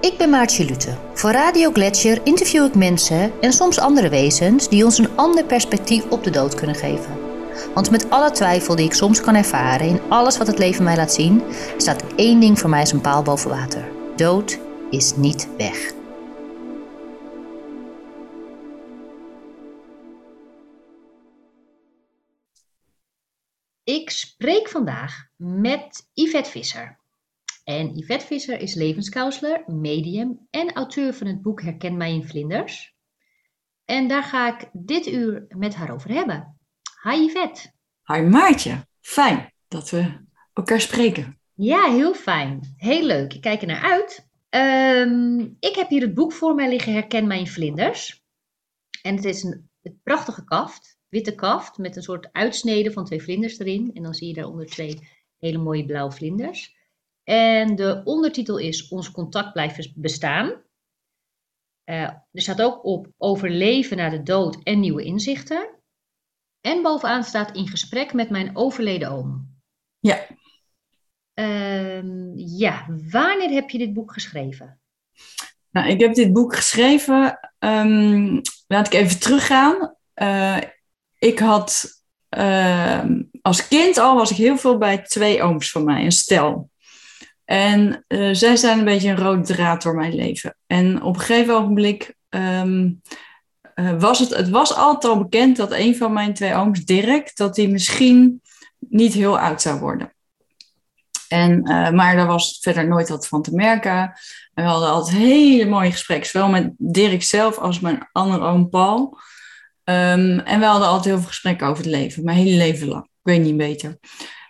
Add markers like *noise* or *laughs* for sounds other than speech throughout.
Ik ben Maartje Lute. Voor Radio Gletscher interview ik mensen en soms andere wezens die ons een ander perspectief op de dood kunnen geven. Want met alle twijfel die ik soms kan ervaren in alles wat het leven mij laat zien, staat één ding voor mij als een paal boven water. Dood is niet weg. Ik spreek vandaag met Yvette Visser. En Yvette Visser is levenscounselor, medium en auteur van het boek Herken mij in vlinders. En daar ga ik dit uur met haar over hebben. Hi Yvette. Hi Maartje. Fijn dat we elkaar spreken. Ja, heel fijn. Heel leuk. Ik kijk er naar uit. Ehm, ik heb hier het boek voor mij liggen Herken mij in vlinders. En het is een, een prachtige kaft, witte kaft met een soort uitsnede van twee vlinders erin. En dan zie je daaronder twee hele mooie blauwe vlinders. En de ondertitel is Ons contact blijft bestaan. Uh, er staat ook op overleven na de dood en nieuwe inzichten. En bovenaan staat in gesprek met mijn overleden oom. Ja. Uh, ja, wanneer heb je dit boek geschreven? Nou, ik heb dit boek geschreven. Um, laat ik even teruggaan. Uh, ik had ehm, als kind al was ik heel veel bij twee ooms van mij, een stel. En uh, zij zijn een beetje een rode draad door mijn leven. En op een gegeven ogenblik um, uh, was het, het was altijd al bekend dat een van mijn twee ooms, Dirk, dat hij misschien niet heel oud zou worden. En, uh, maar daar was verder nooit wat van te merken. En we hadden altijd hele mooie gesprekken, zowel met Dirk zelf als mijn andere oom Paul. Um, en we hadden altijd heel veel gesprekken over het leven, mijn hele leven lang. Ik weet niet beter.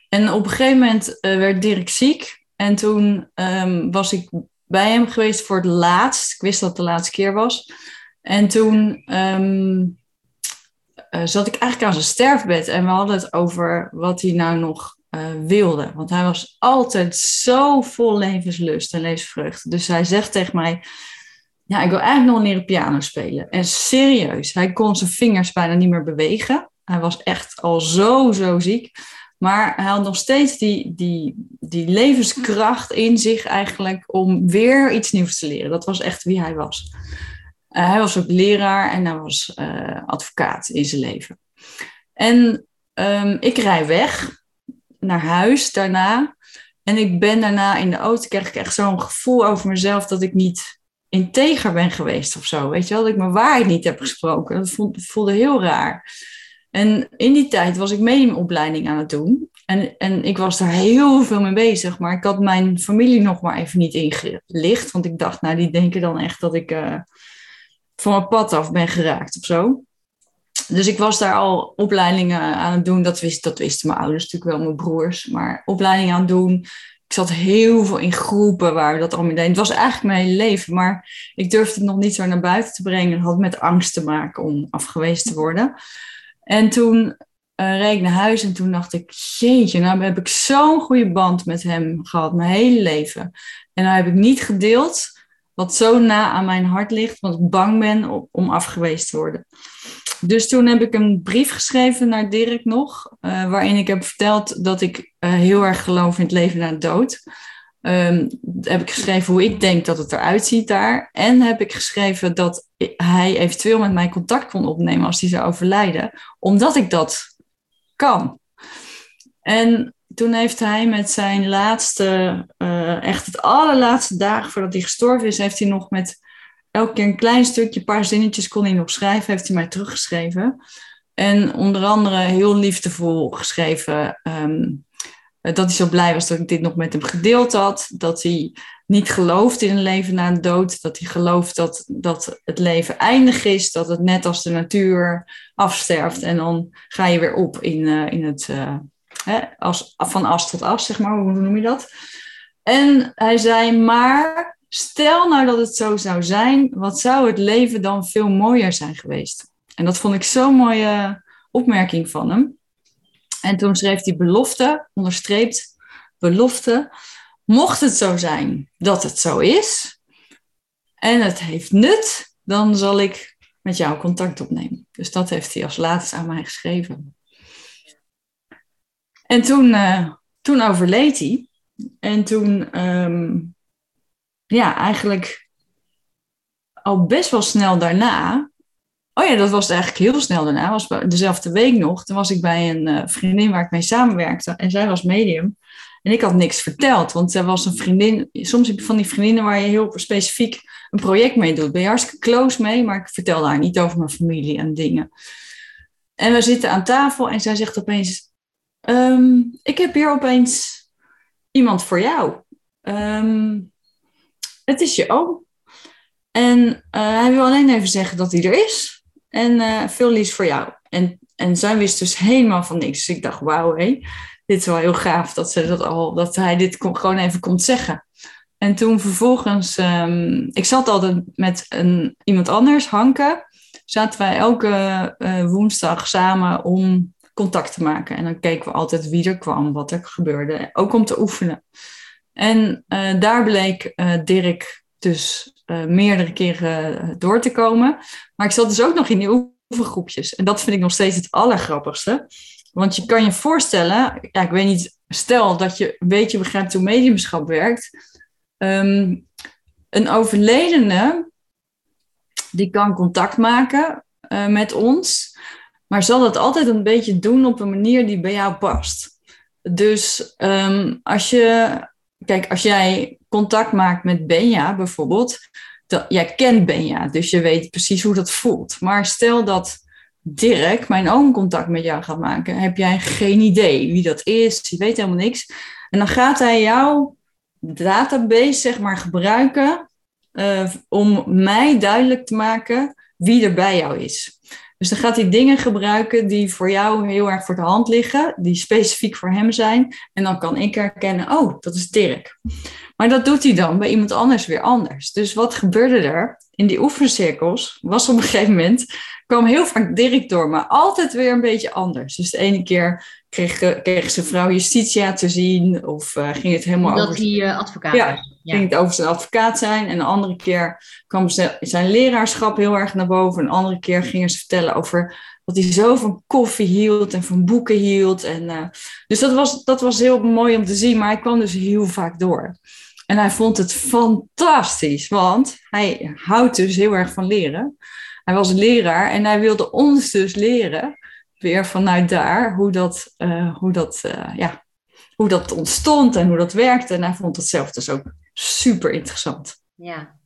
En op een gegeven moment werd Dirk ziek. En toen um, was ik bij hem geweest voor het laatst. Ik wist dat het de laatste keer was. En toen um, uh, zat ik eigenlijk aan zijn sterfbed en we hadden het over wat hij nou nog uh, wilde. Want hij was altijd zo vol levenslust en levensvreugde. Dus hij zegt tegen mij: Ja, ik wil eigenlijk nog leren piano spelen. En serieus, hij kon zijn vingers bijna niet meer bewegen. Hij was echt al zo, zo ziek. Maar hij had nog steeds die, die, die levenskracht in zich eigenlijk om weer iets nieuws te leren. Dat was echt wie hij was. Uh, hij was ook leraar en hij was uh, advocaat in zijn leven. En um, ik rij weg naar huis daarna. En ik ben daarna in de auto, kreeg ik echt zo'n gevoel over mezelf dat ik niet integer ben geweest of zo. Weet je wel, dat ik mijn waarheid niet heb gesproken. Dat voelde heel raar. En in die tijd was ik mediumopleiding aan het doen. En, en ik was daar heel veel mee bezig. Maar ik had mijn familie nog maar even niet ingelicht. Want ik dacht, nou, die denken dan echt dat ik uh, van mijn pad af ben geraakt of zo. Dus ik was daar al opleidingen aan het doen. Dat, wist, dat wisten mijn ouders natuurlijk wel, mijn broers. Maar opleidingen aan het doen. Ik zat heel veel in groepen waar we dat allemaal deden. Het was eigenlijk mijn hele leven. Maar ik durfde het nog niet zo naar buiten te brengen. Het had met angst te maken om afgewezen te worden. En toen uh, reed ik naar huis en toen dacht ik, jeetje, nou heb ik zo'n goede band met hem gehad, mijn hele leven. En nou heb ik niet gedeeld wat zo na aan mijn hart ligt, want ik bang ben om, afgewezen te worden. Dus toen heb ik een brief geschreven naar Dirk nog, uh, waarin ik heb verteld dat ik uh, heel erg geloof in het leven na de dood. Um, heb ik geschreven hoe ik denk dat het eruit ziet daar. En heb ik geschreven dat hij eventueel met mij contact kon opnemen als hij zou overlijden, omdat ik dat kan. En toen heeft hij met zijn laatste, uh, echt het allerlaatste dagen voordat hij gestorven is, heeft hij nog met elke keer een klein stukje, een paar zinnetjes kon hij nog schrijven, heeft hij mij teruggeschreven. En onder andere heel liefdevol geschreven. Um, dat hij zo blij was dat ik dit nog met hem gedeeld had. Dat hij niet gelooft in een leven na een dood. Dat hij gelooft dat, dat het leven eindig is. Dat het net als de natuur afsterft. En dan ga je weer op in, uh, in het. Uh, hè, van as tot as, zeg maar. Hoe noem je dat? En hij zei, maar stel nou dat het zo zou zijn. Wat zou het leven dan veel mooier zijn geweest? En dat vond ik zo'n mooie opmerking van hem. En toen schreef hij belofte, onderstreept belofte. Mocht het zo zijn dat het zo is en het heeft nut, dan zal ik met jou contact opnemen. Dus dat heeft hij als laatste aan mij geschreven. En toen, uh, toen overleed hij. En toen um, ja, eigenlijk al best wel snel daarna. Oh ja, dat was eigenlijk heel snel daarna. Was dezelfde week nog. Toen was ik bij een uh, vriendin waar ik mee samenwerkte. En zij was medium. En ik had niks verteld, want zij was een vriendin. Soms heb je van die vriendinnen waar je heel specifiek een project mee doet. Ben je hartstikke close mee, maar ik vertelde haar niet over mijn familie en dingen. En we zitten aan tafel en zij zegt opeens: ehm, Ik heb hier opeens iemand voor jou. Ehm, het is je oom. En uh, hij wil alleen even zeggen dat hij er is. En uh, veel liefs voor jou. En, en zij wist dus helemaal van niks. Dus ik dacht, wauw, hé, dit is wel heel gaaf dat, ze dat, al, dat hij dit gewoon even komt zeggen. En toen vervolgens, um, ik zat altijd met een, iemand anders, Hanke, zaten wij elke uh, woensdag samen om contact te maken. En dan keken we altijd wie er kwam, wat er gebeurde, ook om te oefenen. En uh, daar bleek Dirk dus meerdere keren door te komen. Maar ik zat dus ook nog in die oefengroepjes. En dat vind ik nog steeds het allergrappigste. Want je kan je voorstellen, ja, ik weet niet, stel dat je een beetje begrijpt hoe mediumschap werkt. Um, een overledene, die kan contact maken uh, met ons, maar zal dat altijd een beetje doen op een manier die bij jou past. Dus um, als je, kijk, als jij contact maakt met Benja bijvoorbeeld, dat, jij kent Benja, dus je weet precies hoe dat voelt. Maar stel dat Dirk, mijn oom, contact met jou gaat maken, heb jij geen idee wie dat is, je weet helemaal niks. En dan gaat hij jouw database, zeg maar, gebruiken uh, om mij duidelijk te maken wie er bij jou is. Dus dan gaat hij dingen gebruiken die voor jou heel erg voor de hand liggen, die specifiek voor hem zijn. En dan kan ik herkennen, oh, dat is Dirk. Maar dat doet hij dan bij iemand anders weer anders. Dus wat gebeurde er? In die oefencirkels was op een gegeven moment kwam heel vaak Dirk door, maar altijd weer een beetje anders. Dus de ene keer kreeg, kreeg zijn vrouw Justitia te zien, of uh, ging het helemaal Dat over... hij uh, advocaat ja, ja, ging het over zijn advocaat zijn. En de andere keer kwam zijn leraarschap heel erg naar boven. En een andere keer gingen ze vertellen over dat hij zo van koffie hield en van boeken hield. En, uh, dus dat was, dat was heel mooi om te zien, maar hij kwam dus heel vaak door. En hij vond het fantastisch, want hij houdt dus heel erg van leren. Hij was leraar en hij wilde ons dus leren, weer vanuit daar, hoe dat, uh, hoe dat, uh, ja, hoe dat ontstond en hoe dat werkte. En hij vond het zelf dus ook super interessant. Ja.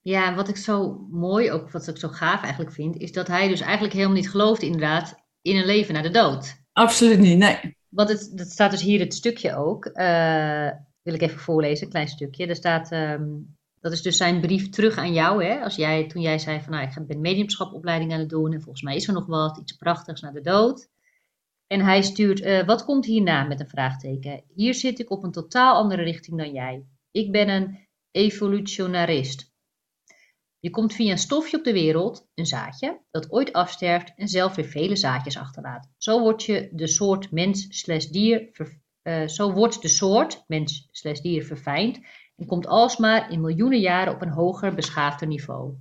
Ja, wat ik zo mooi, ook wat ik zo gaaf eigenlijk vind, is dat hij dus eigenlijk helemaal niet gelooft inderdaad in een leven na de dood. Absoluut niet, nee. Want het, dat staat dus hier het stukje ook. Uh, wil ik even voorlezen, een klein stukje. Er staat, um, dat is dus zijn brief terug aan jou. Hè? Als jij, toen jij zei van nou, ik ben mediumschapopleiding aan het doen en volgens mij is er nog wat, iets prachtigs naar de dood. En hij stuurt, uh, wat komt hierna met een vraagteken? Hier zit ik op een totaal andere richting dan jij. Ik ben een evolutionarist. Je komt via een stofje op de wereld, een zaadje, dat ooit afsterft en zelf weer vele zaadjes achterlaat. Zo wordt je de soort mens dier, uh, zo wordt de soort mens dier verfijnd en komt alsmaar in miljoenen jaren op een hoger beschaafder niveau.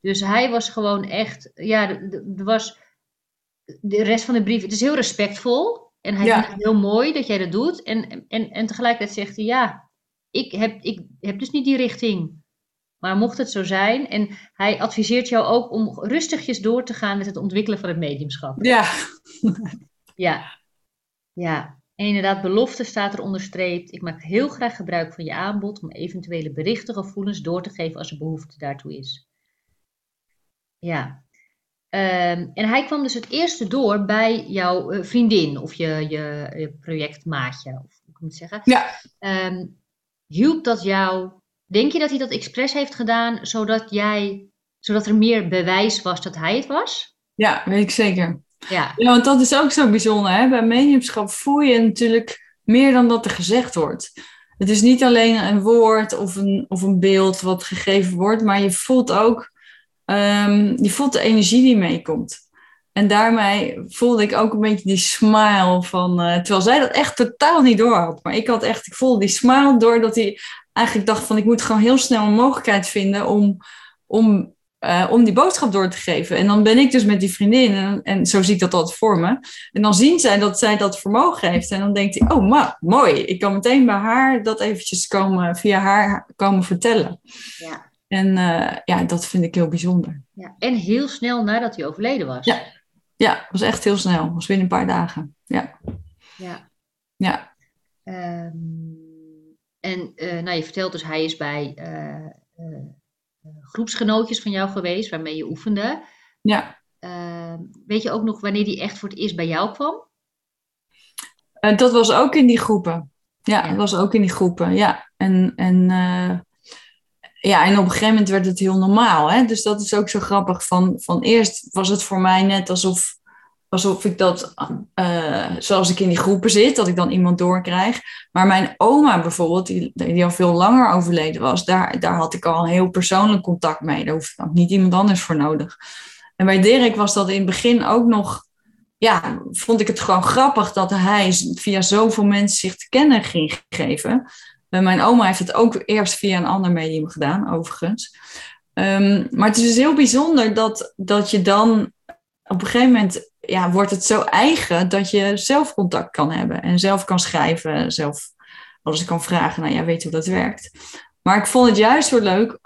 Dus hij was gewoon echt, ja, er was de rest van de brief, het is heel respectvol en hij ja. vindt het heel mooi dat jij dat doet. En, en, en tegelijkertijd zegt hij, ja, ik heb, ik heb dus niet die richting. Maar mocht het zo zijn, en hij adviseert jou ook om rustigjes door te gaan met het ontwikkelen van het mediumschap. Ja. ja. Ja. En inderdaad, belofte staat er onderstreept. Ik maak heel graag gebruik van je aanbod om eventuele berichten, gevoelens door te geven als er behoefte daartoe is. Ja. Um, en hij kwam dus het eerste door bij jouw uh, vriendin of je, je, je, projectmaatje, of hoe ik moet zeggen. Ja. Um, hielp dat jou? Denk je dat hij dat expres heeft gedaan, zodat jij, zodat er meer bewijs was dat hij het was? Ja, weet ik zeker. Ja. ja, want dat is ook zo bijzonder. Hè? Bij mediumschap voel je natuurlijk meer dan dat er gezegd wordt. Het is niet alleen een woord of een, of een beeld wat gegeven wordt, maar je voelt ook um, je voelt de energie die meekomt. En daarmee voelde ik ook een beetje die smile van, uh, terwijl zij dat echt totaal niet door had. Maar ik had echt, ik voelde die smile doordat hij eigenlijk dacht van, ik moet gewoon heel snel een mogelijkheid vinden om, om eh, om die boodschap door te geven. En dan ben ik dus met die vriendin, en, en zo zie ik dat altijd voor me. En dan zien zij dat zij dat vermogen heeft. En dan denkt hij, oh ma, mooi, ik kan meteen bij haar dat eventjes komen, via haar komen vertellen. Ja. En eh, ja, dat vind ik heel bijzonder. ja. En heel snel nadat hij overleden was. Ja. Ja, was echt heel snel. Het was binnen een paar dagen. Ja, Ja. ja, Ehm, en eh, nou, je vertelt dus, hij is bij eh, eh, groepsgenootjes van jou geweest, waarmee je oefende. ja. Ehm, weet je ook nog wanneer die echt voor het eerst bij jou kwam? Dat was ook in die groepen. Ja, Ja. dat was ook in die groepen. Ja, en, en, ja, en op een gegeven moment werd het heel normaal. Hè? Dus dat is ook zo grappig. Van, van eerst was het voor mij net alsof, alsof ik dat, eh, zoals ik in die groepen zit, dat ik dan iemand doorkrijg. Maar mijn oma bijvoorbeeld, die, die al veel langer overleden was, daar, daar had ik al een heel persoonlijk contact mee. Daar hoefde ook niet iemand anders voor nodig. En bij Dirk was dat in het begin ook nog ja, vond ik het gewoon grappig dat hij via zoveel mensen zich te kennen ging geven. Mijn oma heeft het ook eerst via een ander medium gedaan, overigens. Ehm, maar het is dus heel bijzonder dat, dat je dan op een gegeven moment ja, wordt het zo eigen dat je zelf contact kan hebben en zelf kan schrijven, zelf alles kan vragen. Nou, jij weet hoe dat werkt. Maar ik vond het juist zo leuk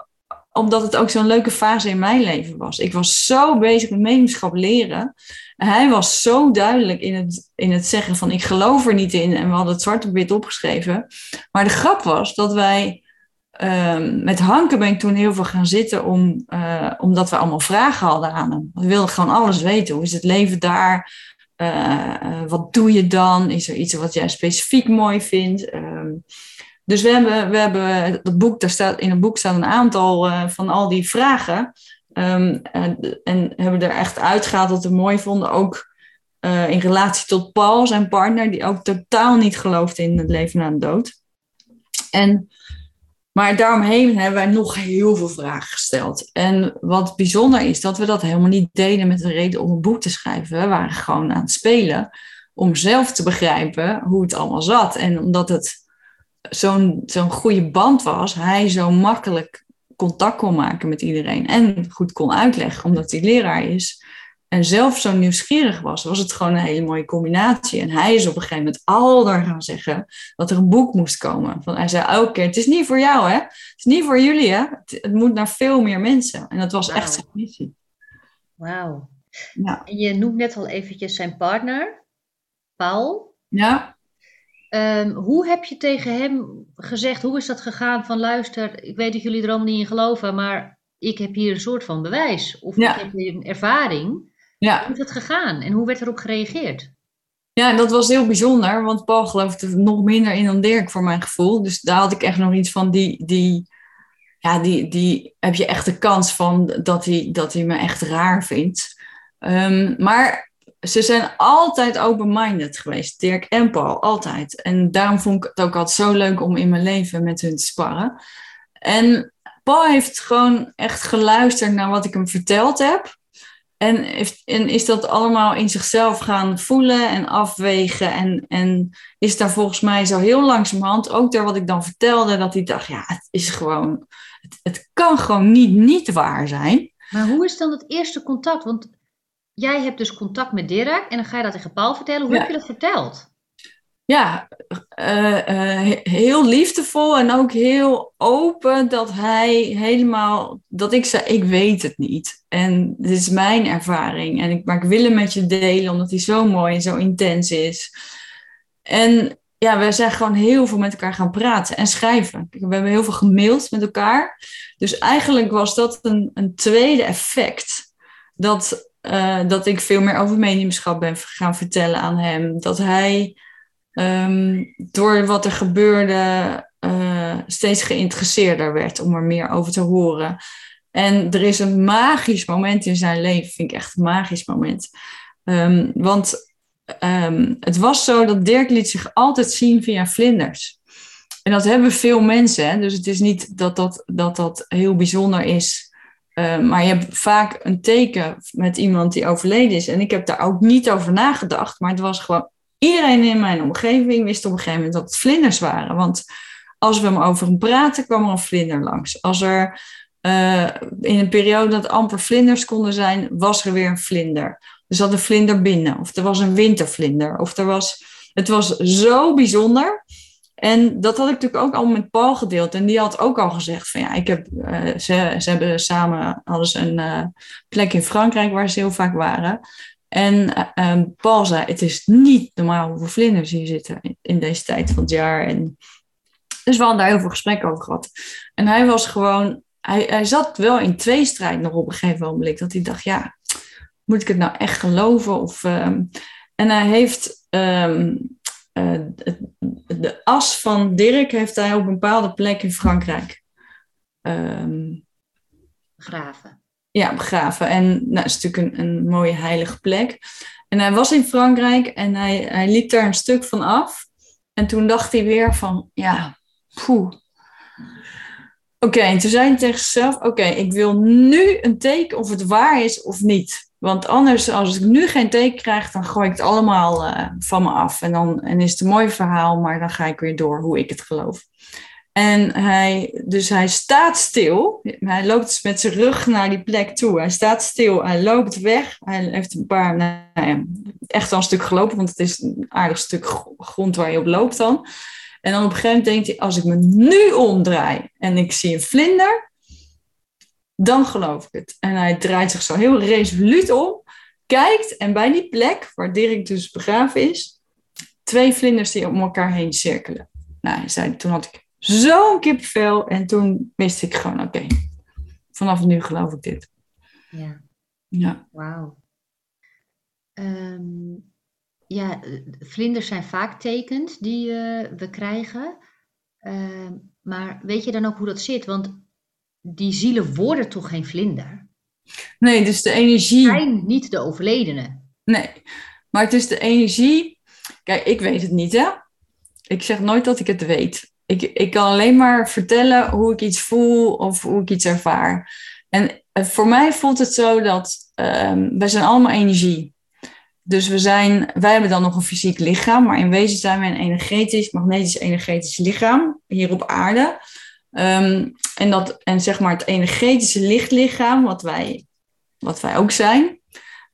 omdat het ook zo'n leuke fase in mijn leven was. Ik was zo bezig met mediumschap leren. Hij was zo duidelijk in het, in het zeggen van ik geloof er niet in. En we hadden het zwart op wit opgeschreven. Maar de grap was dat wij ehm, met Hanke ben ik toen heel veel gaan zitten om, eh, omdat we allemaal vragen hadden aan hem. We wilden gewoon alles weten. Hoe is het leven daar? Eh, eh, wat doe je dan? Is er iets wat jij specifiek mooi vindt? Ehm, dus we hebben, we hebben het boek, daar staat, in het boek staan een aantal van al die vragen. Ehm, en, en hebben er echt uitgehaald wat we mooi vonden. Ook eh, in relatie tot Paul, zijn partner, die ook totaal niet geloofde in het leven na de dood. En, maar daaromheen hebben wij nog heel veel vragen gesteld. En wat bijzonder is, dat we dat helemaal niet deden met de reden om een boek te schrijven. We waren gewoon aan het spelen om zelf te begrijpen hoe het allemaal zat. En omdat het zo'n zo'n goede band was, hij zo makkelijk contact kon maken met iedereen en goed kon uitleggen, omdat hij leraar is. En zelf zo nieuwsgierig was, was het gewoon een hele mooie combinatie. En hij is op een gegeven moment al daar gaan zeggen dat er een boek moest komen. Van, hij zei elke keer, het is niet voor jou hè, het is niet voor jullie hè, het, het moet naar veel meer mensen. En dat was echt zijn missie. Wauw. Ja. En je noemt net al eventjes zijn partner, Paul. ja, Ehm, hoe heb je tegen hem gezegd, hoe is dat gegaan van luister, ik weet dat jullie er allemaal niet in geloven, maar ik heb hier een soort van bewijs. Of Ja. ik heb hier een ervaring. ja. Hoe is het gegaan en hoe werd erop gereageerd? Ja, dat was heel bijzonder, want Paul geloofde er nog minder in dan Dirk voor mijn gevoel. Dus daar had ik echt nog iets van, die, die, ja, die, die heb je echt de kans van dat hij, dat hij me echt raar vindt. Ehm, maar ze zijn altijd open-minded geweest, Dirk en Paul, altijd. En daarom vond ik het ook altijd zo leuk om in mijn leven met hun te sparren. En Paul heeft gewoon echt geluisterd naar wat ik hem verteld heb. En, heeft, en is dat allemaal in zichzelf gaan voelen en afwegen. En, en is daar volgens mij zo heel langzamerhand, ook door wat ik dan vertelde, dat hij dacht, ja, het is gewoon, het, het kan gewoon niet niet waar zijn. Maar hoe is dan het eerste contact? Want jij hebt dus contact met Dirk en dan ga je dat tegen Paul vertellen. Hoe Ja. heb je dat verteld? Ja, eh, eh, he- heel liefdevol en ook heel open dat hij helemaal, dat ik zei, ik weet het niet. En dit is mijn ervaring. En ik, maar ik wil hem met je delen, omdat hij zo mooi en zo intens is. En ja, we zijn gewoon heel veel met elkaar gaan praten en schrijven. We hebben heel veel gemaild met elkaar. Dus eigenlijk was dat een, een tweede effect. Dat, eh, dat ik veel meer over mediumschap ben gaan vertellen aan hem. Dat hij ehm, door wat er gebeurde eh, steeds geïnteresseerder werd om er meer over te horen. En er is een magisch moment in zijn leven, vind ik echt een magisch moment. Ehm, want ehm, het was zo dat Dirk liet zich altijd zien via vlinders. En dat hebben veel mensen, hè? dus het is niet dat dat, dat, dat heel bijzonder is. Uh, maar je hebt vaak een teken met iemand die overleden is. En ik heb daar ook niet over nagedacht, maar het was gewoon iedereen in mijn omgeving wist op een gegeven moment dat het vlinders waren. Want als we hem over hem praten, kwam er een vlinder langs. Als er eh, in een periode dat amper vlinders konden zijn, was er weer een vlinder. Er zat een vlinder binnen, of er was een wintervlinder, of er was. Het was zo bijzonder. En dat had ik natuurlijk ook al met Paul gedeeld. En die had ook al gezegd van ja, ik heb, uh, ze, ze hebben samen ze een uh, plek in Frankrijk waar ze heel vaak waren. En uh, Paul zei, het is niet normaal hoeveel vlinders hier zitten in, deze tijd van het jaar. En, dus we hadden daar heel veel gesprekken over gehad. En hij was gewoon, hij, hij zat wel in tweestrijd nog op een gegeven moment. Dat hij dacht, ja, moet ik het nou echt geloven? Of, um, en hij heeft um, uh, de as van Dirk heeft hij op een bepaalde plek in Frankrijk. Um, Graven. Ja, begraven. En nou, het is natuurlijk een, een mooie heilige plek. En hij was in Frankrijk en hij, hij liep daar een stuk van af. En toen dacht hij weer van, ja, poeh. Oké, en toen zei hij tegen zichzelf, oké, ik wil nu een teken of het waar is of niet. Want anders, als ik nu geen teken krijg, dan gooi ik het allemaal uh, van me af. En dan en is het een mooi verhaal, maar dan ga ik weer door hoe ik het geloof. En hij, dus hij staat stil. Hij loopt dus met zijn rug naar die plek toe. Hij staat stil. Hij loopt weg. Hij heeft een paar, nou echt al een stuk gelopen, want het is een aardig stuk grond waar je op loopt dan. En dan op een gegeven moment denkt hij, als ik me nu omdraai en ik zie een vlinder, dan geloof ik het. En hij draait zich zo heel resoluut om, kijkt en bij die plek waar Dirk dus begraven is, twee vlinders die om elkaar heen cirkelen. Nou, hij zei, toen had ik zo'n kippenvel. En toen wist ik gewoon, oké, okay, vanaf nu geloof ik dit. Ja. Ja. Wauw. Um, ja, vlinders zijn vaak tekens die uh, we krijgen. Uh, maar weet je dan ook hoe dat zit? Want die zielen worden toch geen vlinder? Nee, dus de energie... zijn niet de overledenen. Nee, maar het is de energie... Kijk, ik weet het niet, hè? Ik zeg nooit dat ik het weet ik, ik kan alleen maar vertellen hoe ik iets voel of hoe ik iets ervaar. En eh, voor mij voelt het zo dat um, wij zijn allemaal energie. Dus we zijn, wij hebben dan nog een fysiek lichaam, maar in wezen zijn we een energetisch, magnetisch energetisch lichaam hier op aarde. Um, en, dat, en zeg maar het energetische lichtlichaam, wat wij, wat wij ook zijn,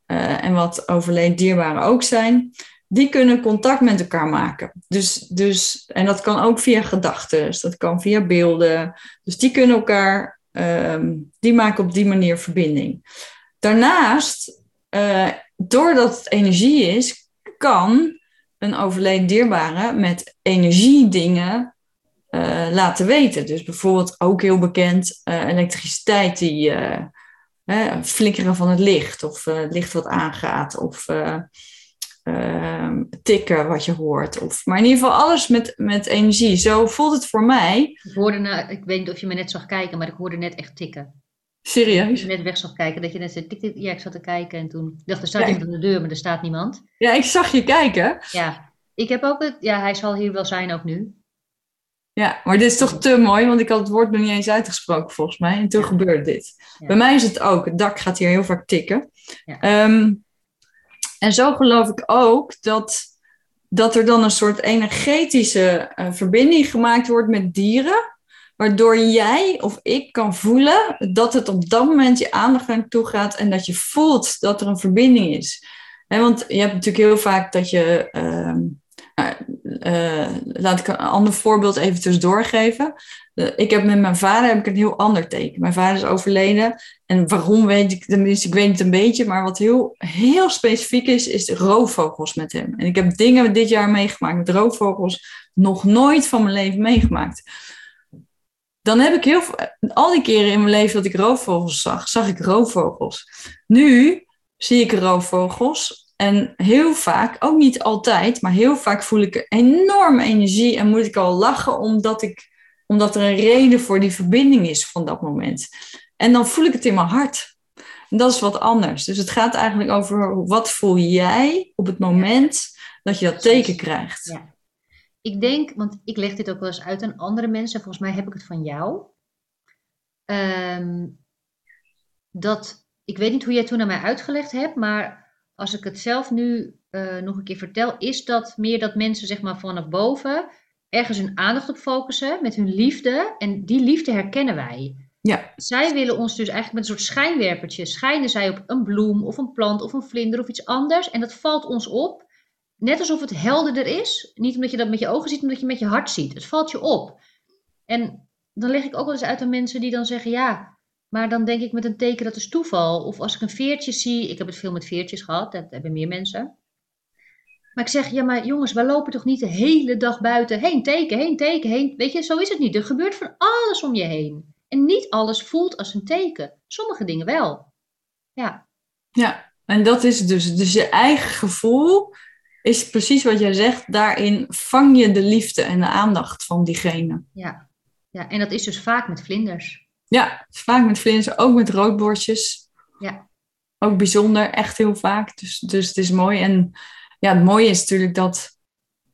uh, en wat overleden dierbaren ook zijn, die kunnen contact met elkaar maken. Dus, dus, en dat kan ook via gedachten, dus dat kan via beelden. Dus die kunnen elkaar, um, die maken op die manier verbinding. Daarnaast, uh, doordat het energie is, kan een overleden dierbare met energiedingen uh, laten weten. Dus bijvoorbeeld ook heel bekend uh, elektriciteit die flikkeren van het licht of het licht wat aangaat of uh, tikken wat je hoort. Of, maar in ieder geval alles met, met energie. Zo voelt het voor mij. Ik hoorde, nou, ik weet niet of je me net zag kijken, maar ik hoorde net echt tikken. Serieus? Je net weg zag kijken, dat je net zei tik, tik. Ja, ik zat te kijken en toen dacht er staat ja, iemand aan de deur, maar er staat niemand. Ja, ik zag je kijken. Ja, ik heb ook het, ja, hij zal hier wel zijn ook nu. Ja, maar dit is toch te mooi, want ik had het woord nog niet eens uitgesproken volgens mij. En toen ja. gebeurde dit. Ja. Bij mij is het ook, het dak gaat hier heel vaak tikken. Ja. Um, en zo geloof ik ook dat, dat er dan een soort energetische uh, verbinding gemaakt wordt met dieren. Waardoor jij of ik kan voelen dat het op dat moment je aandacht naartoe gaat en dat je voelt dat er een verbinding is. He, want je hebt natuurlijk heel vaak dat je. Uh, uh, laat ik een ander voorbeeld even tussendoor geven. ik heb met mijn vader heb ik een heel ander teken. Mijn vader is overleden. En waarom weet ik, tenminste, ik weet het een beetje. Maar wat heel, heel specifiek is, is roofvogels met hem. En ik heb dingen dit jaar meegemaakt met roofvogels. Nog nooit van mijn leven meegemaakt. Dan heb ik heel al die keren in mijn leven dat ik roofvogels zag, zag ik roofvogels. Nu zie ik roofvogels en heel vaak, ook niet altijd, maar heel vaak voel ik enorme energie en moet ik al lachen omdat, ik, omdat er een reden voor die verbinding is van dat moment. En dan voel ik het in mijn hart. En dat is wat anders. Dus het gaat eigenlijk over wat voel jij op het moment dat je dat teken krijgt. Ja. Ik denk, want ik leg dit ook wel eens uit aan andere mensen, volgens mij heb ik het van jou. Um, dat, ik weet niet hoe jij toen aan mij uitgelegd hebt, maar als ik het zelf nu uh, nog een keer vertel, is dat meer dat mensen zeg maar vanaf boven ergens hun aandacht op focussen met hun liefde. En die liefde herkennen wij. Ja. Zij willen ons dus eigenlijk met een soort schijnwerpertje, schijnen zij op een bloem of een plant of een vlinder of iets anders. En dat valt ons op, net alsof het helderder is. Niet omdat je dat met je ogen ziet, maar omdat je met je hart ziet. Het valt je op. En dan leg ik ook wel eens uit aan mensen die dan zeggen, ja, maar dan denk ik met een teken dat is toeval. Of als ik een veertje zie, ik heb het veel met veertjes gehad, dat hebben meer mensen. Maar ik zeg, ja, maar jongens, we lopen toch niet de hele dag buiten heen teken, heen teken, heen. Weet je, zo is het niet. Er gebeurt van alles om je heen. En niet alles voelt als een teken. Sommige dingen wel. Ja. Ja, en dat is dus, dus je eigen gevoel is precies wat jij zegt. Daarin vang je de liefde en de aandacht van diegene. Ja, ja en dat is dus vaak met vlinders. Ja, vaak met vlinders, ook met roodborstjes. Ja. Ook bijzonder, echt heel vaak. Dus, dus het is mooi. En ja, het mooie is natuurlijk dat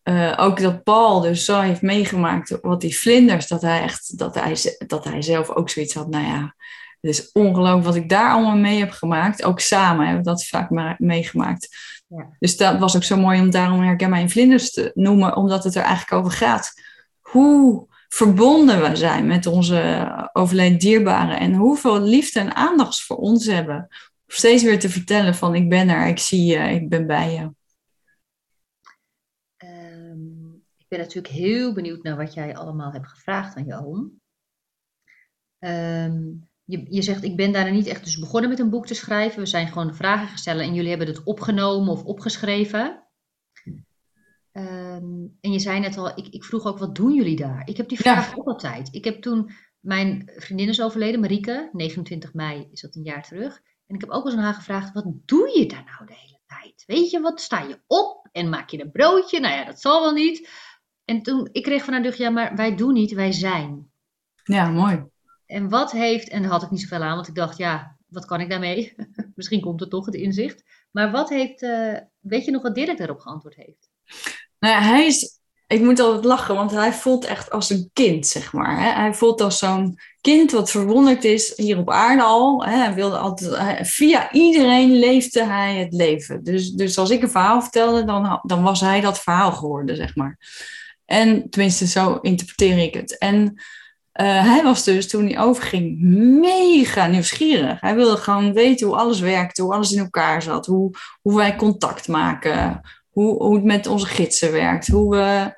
uh, ook dat Paul dus zo heeft meegemaakt wat die vlinders, dat hij echt, dat hij, dat hij zelf ook zoiets had, nou ja, het is ongelooflijk wat ik daar allemaal mee heb gemaakt. Ook samen hebben we dat vaak meegemaakt. Ja. Dus dat was ook zo mooi om daarom herkenbaar in vlinders te noemen, omdat het er eigenlijk over gaat. Hoe verbonden we zijn met onze overleden dierbaren en hoeveel liefde en aandacht voor ons hebben. Steeds weer te vertellen van ik ben er, ik zie je, ik ben bij je. ben natuurlijk heel benieuwd naar wat jij allemaal hebt gevraagd aan je oom. Ehm, je, je, zegt, ik ben daar niet echt dus begonnen met een boek te schrijven. We zijn gewoon vragen gesteld en jullie hebben het opgenomen of opgeschreven. Ehm, en je zei net al, ik, ik, vroeg ook, wat doen jullie daar? Ik heb die vraag ook altijd. Ik heb toen, mijn vriendin is overleden, Marieke, 29 mei is dat een jaar terug. En ik heb ook eens aan haar gevraagd, wat doe je daar nou de hele tijd? Weet je, wat sta je op en maak je een broodje? Nou ja, dat zal wel niet. En toen, ik kreeg vanuit de ja, maar wij doen niet, wij zijn. Ja, mooi. En wat heeft, en daar had ik niet zoveel aan, want ik dacht, ja, wat kan ik daarmee? *laughs* Misschien komt er toch het inzicht. Maar wat heeft, uh, weet je nog wat Dirk daarop geantwoord heeft? Nou hij is, ik moet altijd lachen, want hij voelt echt als een kind, zeg maar. Hè? Hij voelt als zo'n kind wat verwonderd is hier op aarde al. Hè? Hij wilde altijd, via iedereen leefde hij het leven. Dus, dus als ik een verhaal vertelde, dan, dan was hij dat verhaal geworden, zeg maar. En tenminste, zo interpreteer ik het. En uh, hij was dus, toen hij overging, mega nieuwsgierig. Hij wilde gewoon weten hoe alles werkte, hoe alles in elkaar zat, hoe, hoe wij contact maken, hoe, hoe het met onze gidsen werkt, hoe we,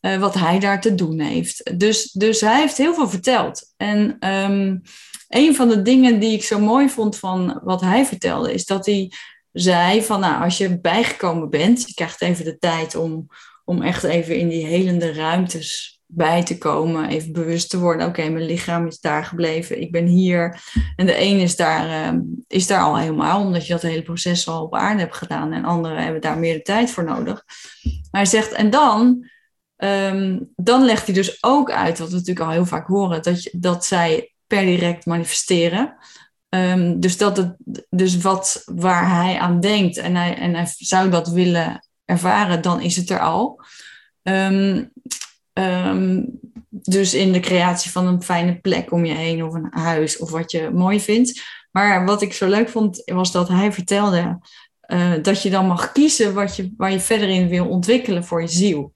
uh, wat hij daar te doen heeft. Dus, dus hij heeft heel veel verteld. En um, een van de dingen die ik zo mooi vond van wat hij vertelde, is dat hij zei van, nou, als je bijgekomen bent, je krijgt even de tijd om om echt even in die helende ruimtes bij te komen. Even bewust te worden. Oké, mijn lichaam is daar gebleven. Ik ben hier. En de een is daar, uh, is daar al helemaal, omdat je dat hele proces al op aarde hebt gedaan. En anderen hebben daar meer de tijd voor nodig. Maar hij zegt, en dan, um, dan legt hij dus ook uit, wat we natuurlijk al heel vaak horen, dat, je, dat zij per direct manifesteren. Um, dus, dat het, dus wat, waar hij aan denkt en hij, en hij zou dat willen ervaren, dan is het er al. Um, dus in de creatie van een fijne plek om je heen of een huis of wat je mooi vindt. Maar wat ik zo leuk vond, was dat hij vertelde uh, dat je dan mag kiezen wat je, waar je verder in wil ontwikkelen voor je ziel.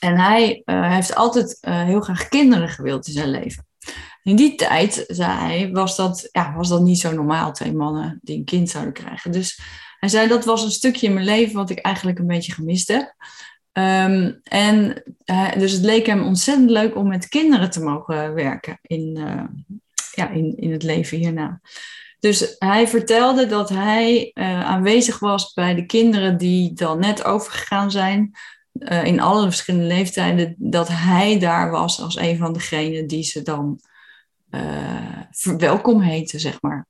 En hij uh, heeft altijd uh, heel graag kinderen gewild in zijn leven. In die tijd, zei hij, was dat, ja, was dat niet zo normaal, twee mannen die een kind zouden krijgen. Dus hij zei dat was een stukje in mijn leven wat ik eigenlijk een beetje gemist heb. Um, en dus het leek hem ontzettend leuk om met kinderen te mogen werken in, uh, ja, in, in het leven hierna. Dus hij vertelde dat hij uh, aanwezig was bij de kinderen die dan net overgegaan zijn, in alle verschillende leeftijden, dat hij daar was als een van degenen die ze dan welkom heten, zeg maar.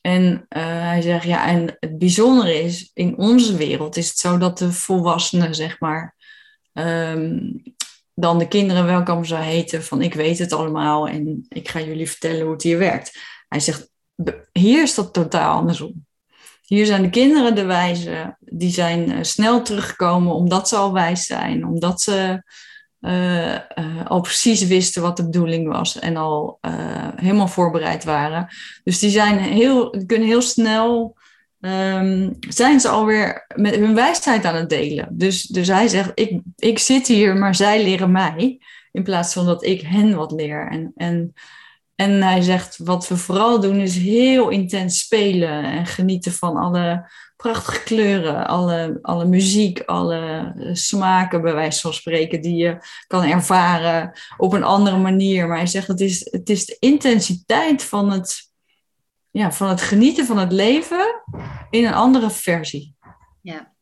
En uh, hij zegt, ja, en het bijzondere is, in onze wereld is het zo dat de volwassenen, zeg maar, um, dan de kinderen welkom zou heten van ik weet het allemaal en ik ga jullie vertellen hoe het hier werkt. Hij zegt, hier is dat totaal andersom. Hier zijn de kinderen de wijze, die zijn uh, snel teruggekomen omdat ze al wijs zijn, omdat ze uh, uh, al precies wisten wat de bedoeling was en al uh, helemaal voorbereid waren. Dus die zijn heel, kunnen heel snel, um, zijn ze alweer met hun wijsheid aan het delen. Dus, dus hij zegt, ik, ik zit hier, maar zij leren mij, in plaats van dat ik hen wat leer. En, en En hij zegt, wat we vooral doen is heel intens spelen en genieten van alle prachtige kleuren, alle, alle muziek, alle smaken, bij wijze van spreken, die je kan ervaren op een andere manier. Maar hij zegt, het is, het is de intensiteit van het, ja, van het genieten van het leven in een andere versie. Ja.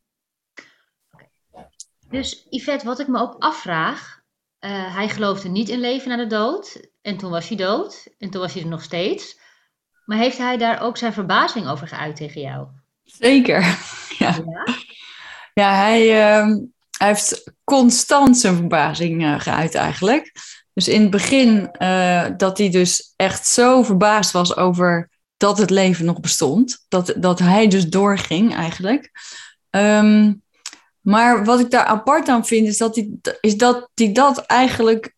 Dus Yvette, wat ik me ook afvraag, uh, hij geloofde niet in leven na de dood. En toen was hij dood. En toen was hij er nog steeds. Maar heeft hij daar ook zijn verbazing over geuit tegen jou? Zeker. *laughs* Ja, ja? ja hij, uh, hij heeft constant zijn verbazing uh, geuit eigenlijk. Dus in het begin uh, dat hij dus echt zo verbaasd was over dat het leven nog bestond. Dat, dat hij dus doorging eigenlijk. Um, maar wat ik daar apart aan vind, is dat hij, is dat, hij dat eigenlijk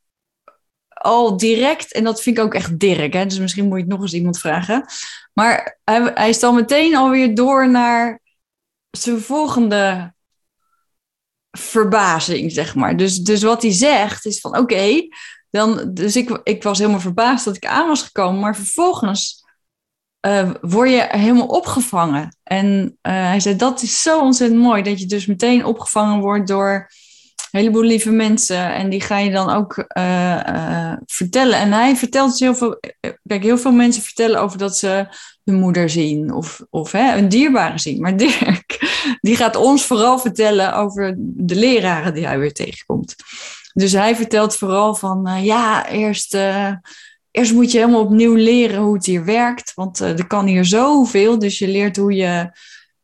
al direct, en dat vind ik ook echt Dirk, hè, dus misschien moet je het nog eens iemand vragen. Maar hij, hij is dan meteen alweer door naar zijn volgende verbazing, zeg maar. Dus, dus wat hij zegt is van oké, dan dus ik, ik was helemaal verbaasd dat ik aan was gekomen, maar vervolgens uh, word je helemaal opgevangen. En uh, hij zei, dat is zo ontzettend mooi, dat je dus meteen opgevangen wordt door heleboel lieve mensen. En die ga je dan ook uh, vertellen. En hij vertelt dus heel veel, kijk, heel veel mensen vertellen over dat ze hun moeder zien of, of hè, een dierbare zien. Maar *laughs* Dirk, die gaat ons vooral vertellen over de leraren die hij weer tegenkomt. Dus hij vertelt vooral van, ja, eerst eerst moet je helemaal opnieuw leren hoe het hier werkt. Want er kan hier zoveel. Dus je leert hoe je,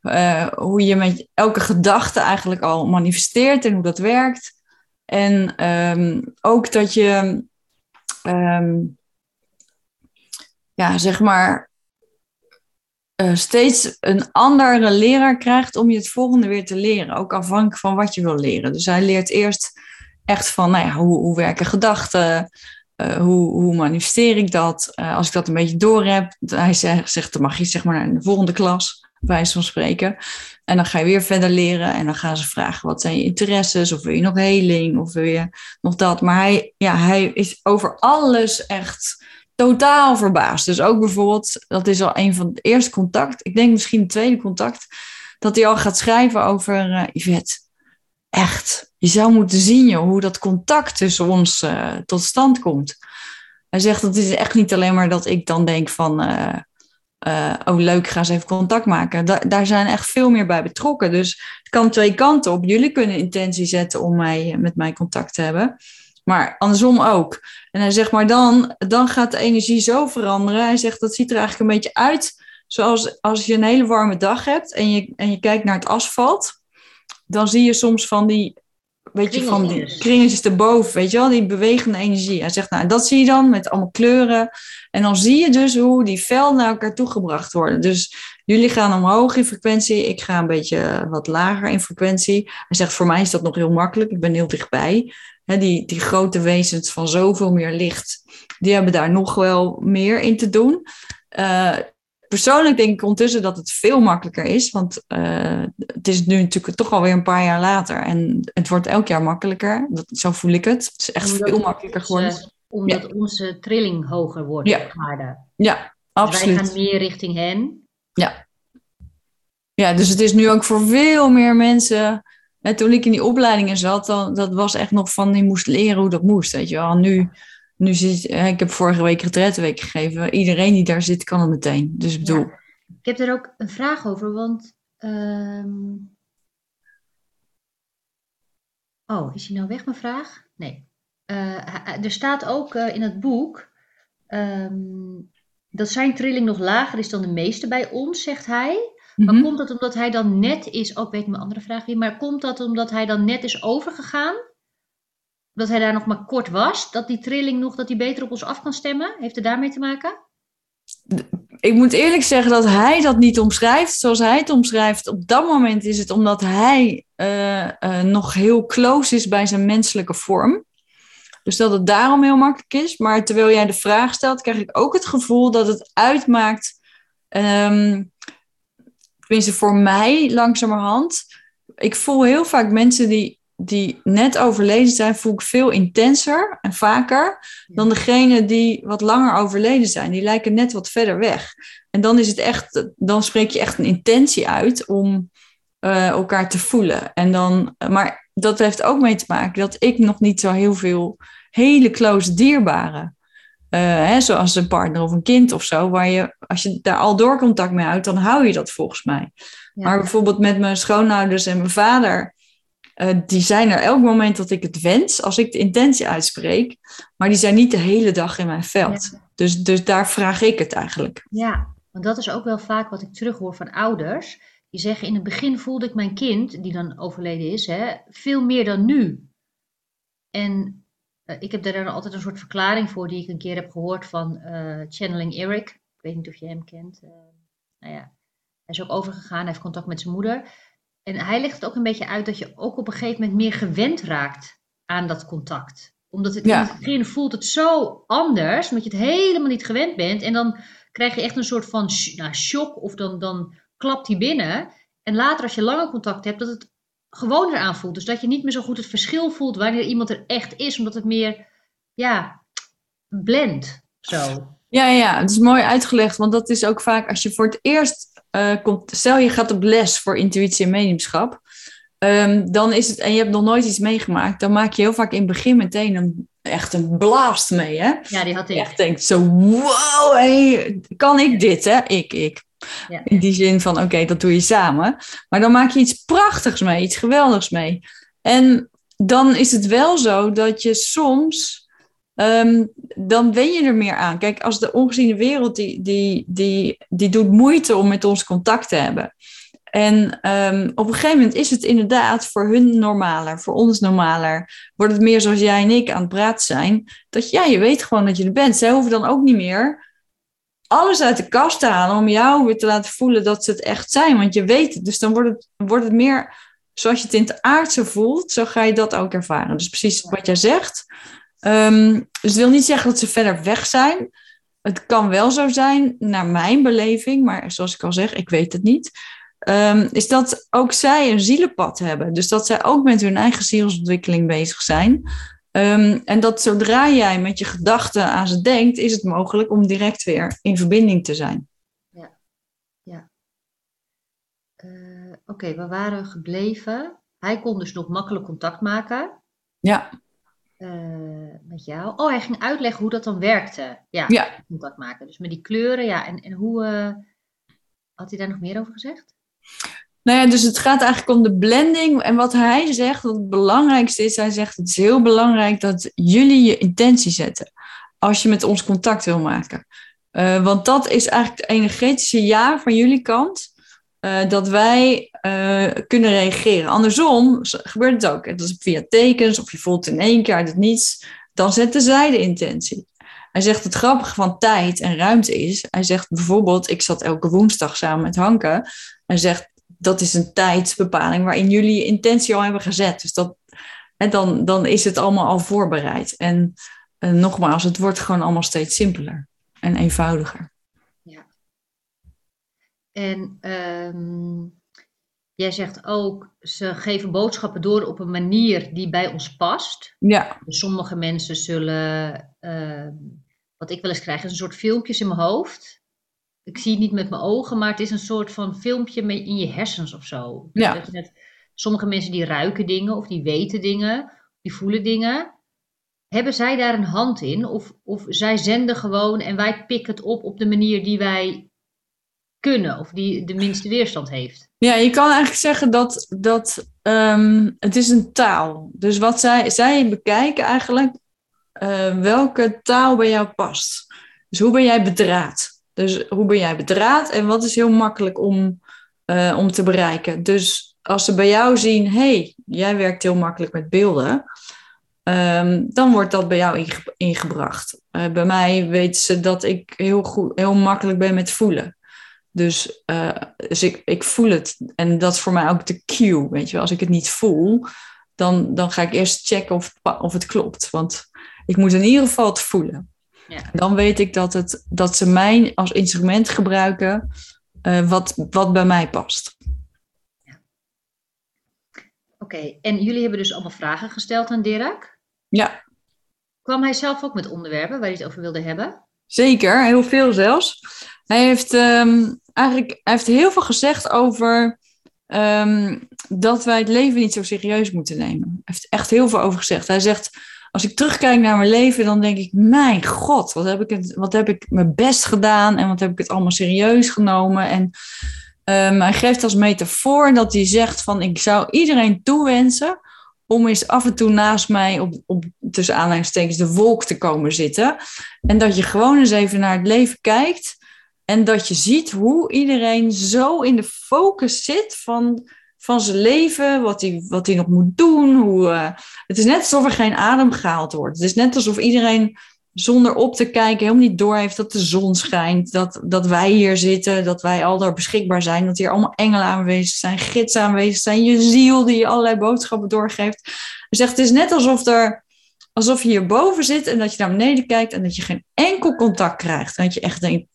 uh, hoe je met elke gedachte eigenlijk al manifesteert en hoe dat werkt. En um, ook dat je, um, ja, zeg maar, uh, steeds een andere leraar krijgt om je het volgende weer te leren. Ook afhankelijk van wat je wil leren. Dus hij leert eerst echt van, nou ja, hoe, hoe werken gedachten? Uh, hoe, hoe, manifesteer ik dat? Als ik dat een beetje door heb, hij zegt, zegt, dan mag je zeg maar naar de volgende klas, wijze van spreken. En dan ga je weer verder leren en dan gaan ze vragen, wat zijn je interesses? Of wil je nog heling? Of wil je nog dat? Maar hij, ja, hij is over alles echt totaal verbaasd. Dus ook bijvoorbeeld, dat is al een van het eerste contact, ik denk misschien het tweede contact, dat hij al gaat schrijven over uh, Yvette. Echt, je zou moeten zien hoe dat contact tussen ons uh, tot stand komt. Hij zegt dat is echt niet alleen maar dat ik dan denk van, uh, uh, oh leuk, ga eens even contact maken. Da daar zijn echt veel meer bij betrokken. Dus het kan twee kanten op. Jullie kunnen intentie zetten om mij, met mij contact te hebben. Maar andersom ook. En hij zegt, maar dan, dan gaat de energie zo veranderen. Hij zegt, dat ziet er eigenlijk een beetje uit zoals als je een hele warme dag hebt en je, en je kijkt naar het asfalt. Dan zie je soms van die weet je, van die kringetjes erboven, weet je wel, die bewegende energie. Hij zegt, nou, dat zie je dan met allemaal kleuren. En dan zie je dus hoe die velden naar elkaar toegebracht worden. Dus jullie gaan omhoog in frequentie, ik ga een beetje wat lager in frequentie. Hij zegt, voor mij is dat nog heel makkelijk, ik ben heel dichtbij. die, die grote wezens van zoveel meer licht, die hebben daar nog wel meer in te doen. Uh, persoonlijk denk ik ondertussen dat het veel makkelijker is. Want uh, het is nu natuurlijk toch alweer een paar jaar later. En het wordt elk jaar makkelijker. Dat, zo voel ik het. Het is echt omdat veel makkelijker geworden. omdat ja. onze trilling hoger wordt ja. aarde. Ja, absoluut. Dus wij gaan meer richting hen. Ja. Ja, dus het is nu ook voor veel meer mensen... Toen ik in die opleidingen zat, dan, dat was echt nog van... je moest leren hoe dat moest, weet je wel. Nu nu zit, ik heb vorige week retretweek gegeven. Iedereen die daar zit, kan het meteen. Dus ik bedoel... Ja. Ik heb er ook een vraag over, want... Um... Oh, is hij nou weg, mijn vraag? Nee. Uh, er staat ook uh, in het boek... Um, dat zijn trilling nog lager is dan de meeste bij ons, zegt hij. Maar mm -hmm. komt dat omdat hij dan net is... Oh, ik weet mijn andere vraag. Maar komt dat omdat hij dan net is overgegaan dat hij daar nog maar kort was, dat die trilling nog, dat hij beter op ons af kan stemmen? Heeft het daarmee te maken? Ik moet eerlijk zeggen dat hij dat niet omschrijft zoals hij het omschrijft. Op dat moment is het omdat hij uh, uh, nog heel close is bij zijn menselijke vorm. Dus dat het daarom heel makkelijk is. Maar terwijl jij de vraag stelt, krijg ik ook het gevoel dat het uitmaakt. Um, tenminste, voor mij langzamerhand. Ik voel heel vaak mensen die die net overleden zijn, voel ik veel intenser en vaker dan degene die wat langer overleden zijn. Die lijken net wat verder weg. En dan is het echt, dan spreek je echt een intentie uit om uh, elkaar te voelen. En dan, maar dat heeft ook mee te maken dat ik nog niet zo heel veel hele close dierbaren. Uh, hè, zoals een partner of een kind of zo, waar je, als je daar al door contact mee houdt, dan hou je dat volgens mij. Maar bijvoorbeeld met mijn schoonouders en mijn vader, uh, die zijn er elk moment dat ik het wens, als ik de intentie uitspreek, maar die zijn niet de hele dag in mijn veld. Dus, dus daar vraag ik het eigenlijk. Ja, want dat is ook wel vaak wat ik terughoor van ouders. Die zeggen in het begin voelde ik mijn kind, die dan overleden is, hè, veel meer dan nu. En uh, ik heb daar dan altijd een soort verklaring voor die ik een keer heb gehoord van uh, Channeling Eric. Ik weet niet of je hem kent. Nou ja, hij is ook overgegaan, hij heeft contact met zijn moeder. En hij legt het ook een beetje uit dat je ook op een gegeven moment meer gewend raakt aan dat contact. Omdat het in het begin voelt het zo anders, omdat je het helemaal niet gewend bent. En dan krijg je echt een soort van nou, shock of dan, dan klapt hij binnen. En later als je langer contact hebt, dat het gewoon eraan voelt. Dus dat je niet meer zo goed het verschil voelt wanneer iemand er echt is, omdat het meer, ja, blend. Zo. Ja, ja, het is mooi uitgelegd, want dat is ook vaak als je voor het eerst uh, komt, stel je gaat op les voor intuïtie en mediumschap, um, dan is het, en je hebt nog nooit iets meegemaakt, dan maak je heel vaak in het begin meteen een, echt een blast mee, hè? Ja, die had ik. Echt denkt zo, wow, hey, kan ik dit, hè? Ik, ik. Ja. In die zin van, oké, dat doe je samen. Maar dan maak je iets prachtigs mee, iets geweldigs mee. En dan is het wel zo dat je soms, um, dan wen je er meer aan. Kijk, als de ongeziene wereld, die, die, die, die doet moeite om met ons contact te hebben. En um, op een gegeven moment is het inderdaad voor hun normaler, voor ons normaler. Wordt het meer zoals jij en ik aan het praten zijn. Dat ja, je weet gewoon dat je er bent. Zij hoeven dan ook niet meer alles uit de kast te halen om jou weer te laten voelen dat ze het echt zijn. Want je weet het. Dus dan wordt het, wordt het meer zoals je het in het aardse voelt, zo ga je dat ook ervaren. Dus precies wat jij zegt. Um, dus het wil niet zeggen dat ze verder weg zijn. Het kan wel zo zijn, naar mijn beleving, maar zoals ik al zeg, ik weet het niet. Um, is dat ook zij een zielenpad hebben. Dus dat zij ook met hun eigen zielsontwikkeling bezig zijn. Um, en dat zodra jij met je gedachten aan ze denkt, is het mogelijk om direct weer in verbinding te zijn. Ja, ja. Uh, Oké, okay, we waren gebleven. Hij kon dus nog makkelijk contact maken. Ja. Uh, met jou. Oh, hij ging uitleggen hoe dat dan werkte. Ja, ja. contact maken. Dus met die kleuren, ja. En, en hoe. Uh, had hij daar nog meer over gezegd? Nou ja, dus het gaat eigenlijk om de blending. En wat hij zegt, wat het belangrijkste is, hij zegt het is heel belangrijk dat jullie je intentie zetten als je met ons contact wil maken. Uh, want dat is eigenlijk het energetische ja van jullie kant. Uh, dat wij uh, kunnen reageren. Andersom gebeurt het ook. Dat is via tekens of je voelt in één keer het niets. Dan zetten zij de intentie. Hij zegt het grappige van tijd en ruimte is. Hij zegt bijvoorbeeld, ik zat elke woensdag samen met Hanke. Hij zegt, dat is een tijdsbepaling waarin jullie je intentie al hebben gezet. Dus dat, en dan, dan is het allemaal al voorbereid. En, en nogmaals, het wordt gewoon allemaal steeds simpeler en eenvoudiger. En um, jij zegt ook, ze geven boodschappen door op een manier die bij ons past. Ja. Dus sommige mensen zullen, uh, wat ik wel eens krijg, is een soort filmpjes in mijn hoofd ik zie het niet met mijn ogen, maar het is een soort van filmpje in je hersens of zo. Ja. Dat je net, sommige mensen die ruiken dingen of die weten dingen, die voelen dingen. Hebben zij daar een hand in? Of, of zij zenden gewoon en wij pikken het op op de manier die wij kunnen of die de minste weerstand heeft? Ja, je kan eigenlijk zeggen dat, dat um, het is een taal. Dus wat zij, zij bekijken eigenlijk uh, welke taal bij jou past. Dus hoe ben jij bedraad? Dus hoe ben jij bedraad en wat is heel makkelijk om, uh, om te bereiken? Dus als ze bij jou zien, hey, jij werkt heel makkelijk met beelden, um, dan wordt dat bij jou inge ingebracht. Uh, bij mij weten ze dat ik heel, goed, heel makkelijk ben met voelen. Dus, uh, dus ik, ik voel het. En dat is voor mij ook de cue. Weet je wel, als ik het niet voel, dan, dan ga ik eerst checken of, of het klopt. Want ik moet in ieder geval het voelen. Ja. Dan weet ik dat, het, dat ze mij als instrument gebruiken uh, wat, wat bij mij past. Ja. Oké, en jullie hebben dus allemaal vragen gesteld aan Dirk. Ja, Kwam hij zelf ook met onderwerpen waar hij het over wilde hebben? zeker. Heel veel zelfs. Hij heeft ehm, eigenlijk hij heeft heel veel gezegd over ehm, dat wij het leven niet zo serieus moeten nemen. Hij heeft echt heel veel over gezegd. Hij zegt, als ik terugkijk naar mijn leven, dan denk ik, mijn god, wat heb ik, het, wat heb ik mijn best gedaan en wat heb ik het allemaal serieus genomen. En ehm, hij geeft als metafoor dat hij zegt van, ik zou iedereen toewensen om eens af en toe naast mij op, op tussen aanhalingstekens de wolk te komen zitten. En dat je gewoon eens even naar het leven kijkt. En dat je ziet hoe iedereen zo in de focus zit van, van zijn leven, wat hij, wat hij nog moet doen. Hoe, eh, het is net alsof er geen adem gehaald wordt. Het is net alsof iedereen zonder op te kijken helemaal niet door heeft dat de zon schijnt. Dat, dat wij hier zitten, dat wij al daar beschikbaar zijn. Dat hier allemaal engelen aanwezig zijn, gidsen aanwezig zijn. Je ziel die je allerlei boodschappen doorgeeft. Zegt, het is net alsof, er, alsof je hierboven zit en dat je naar beneden kijkt en dat je geen enkel contact krijgt. En dat je echt denkt,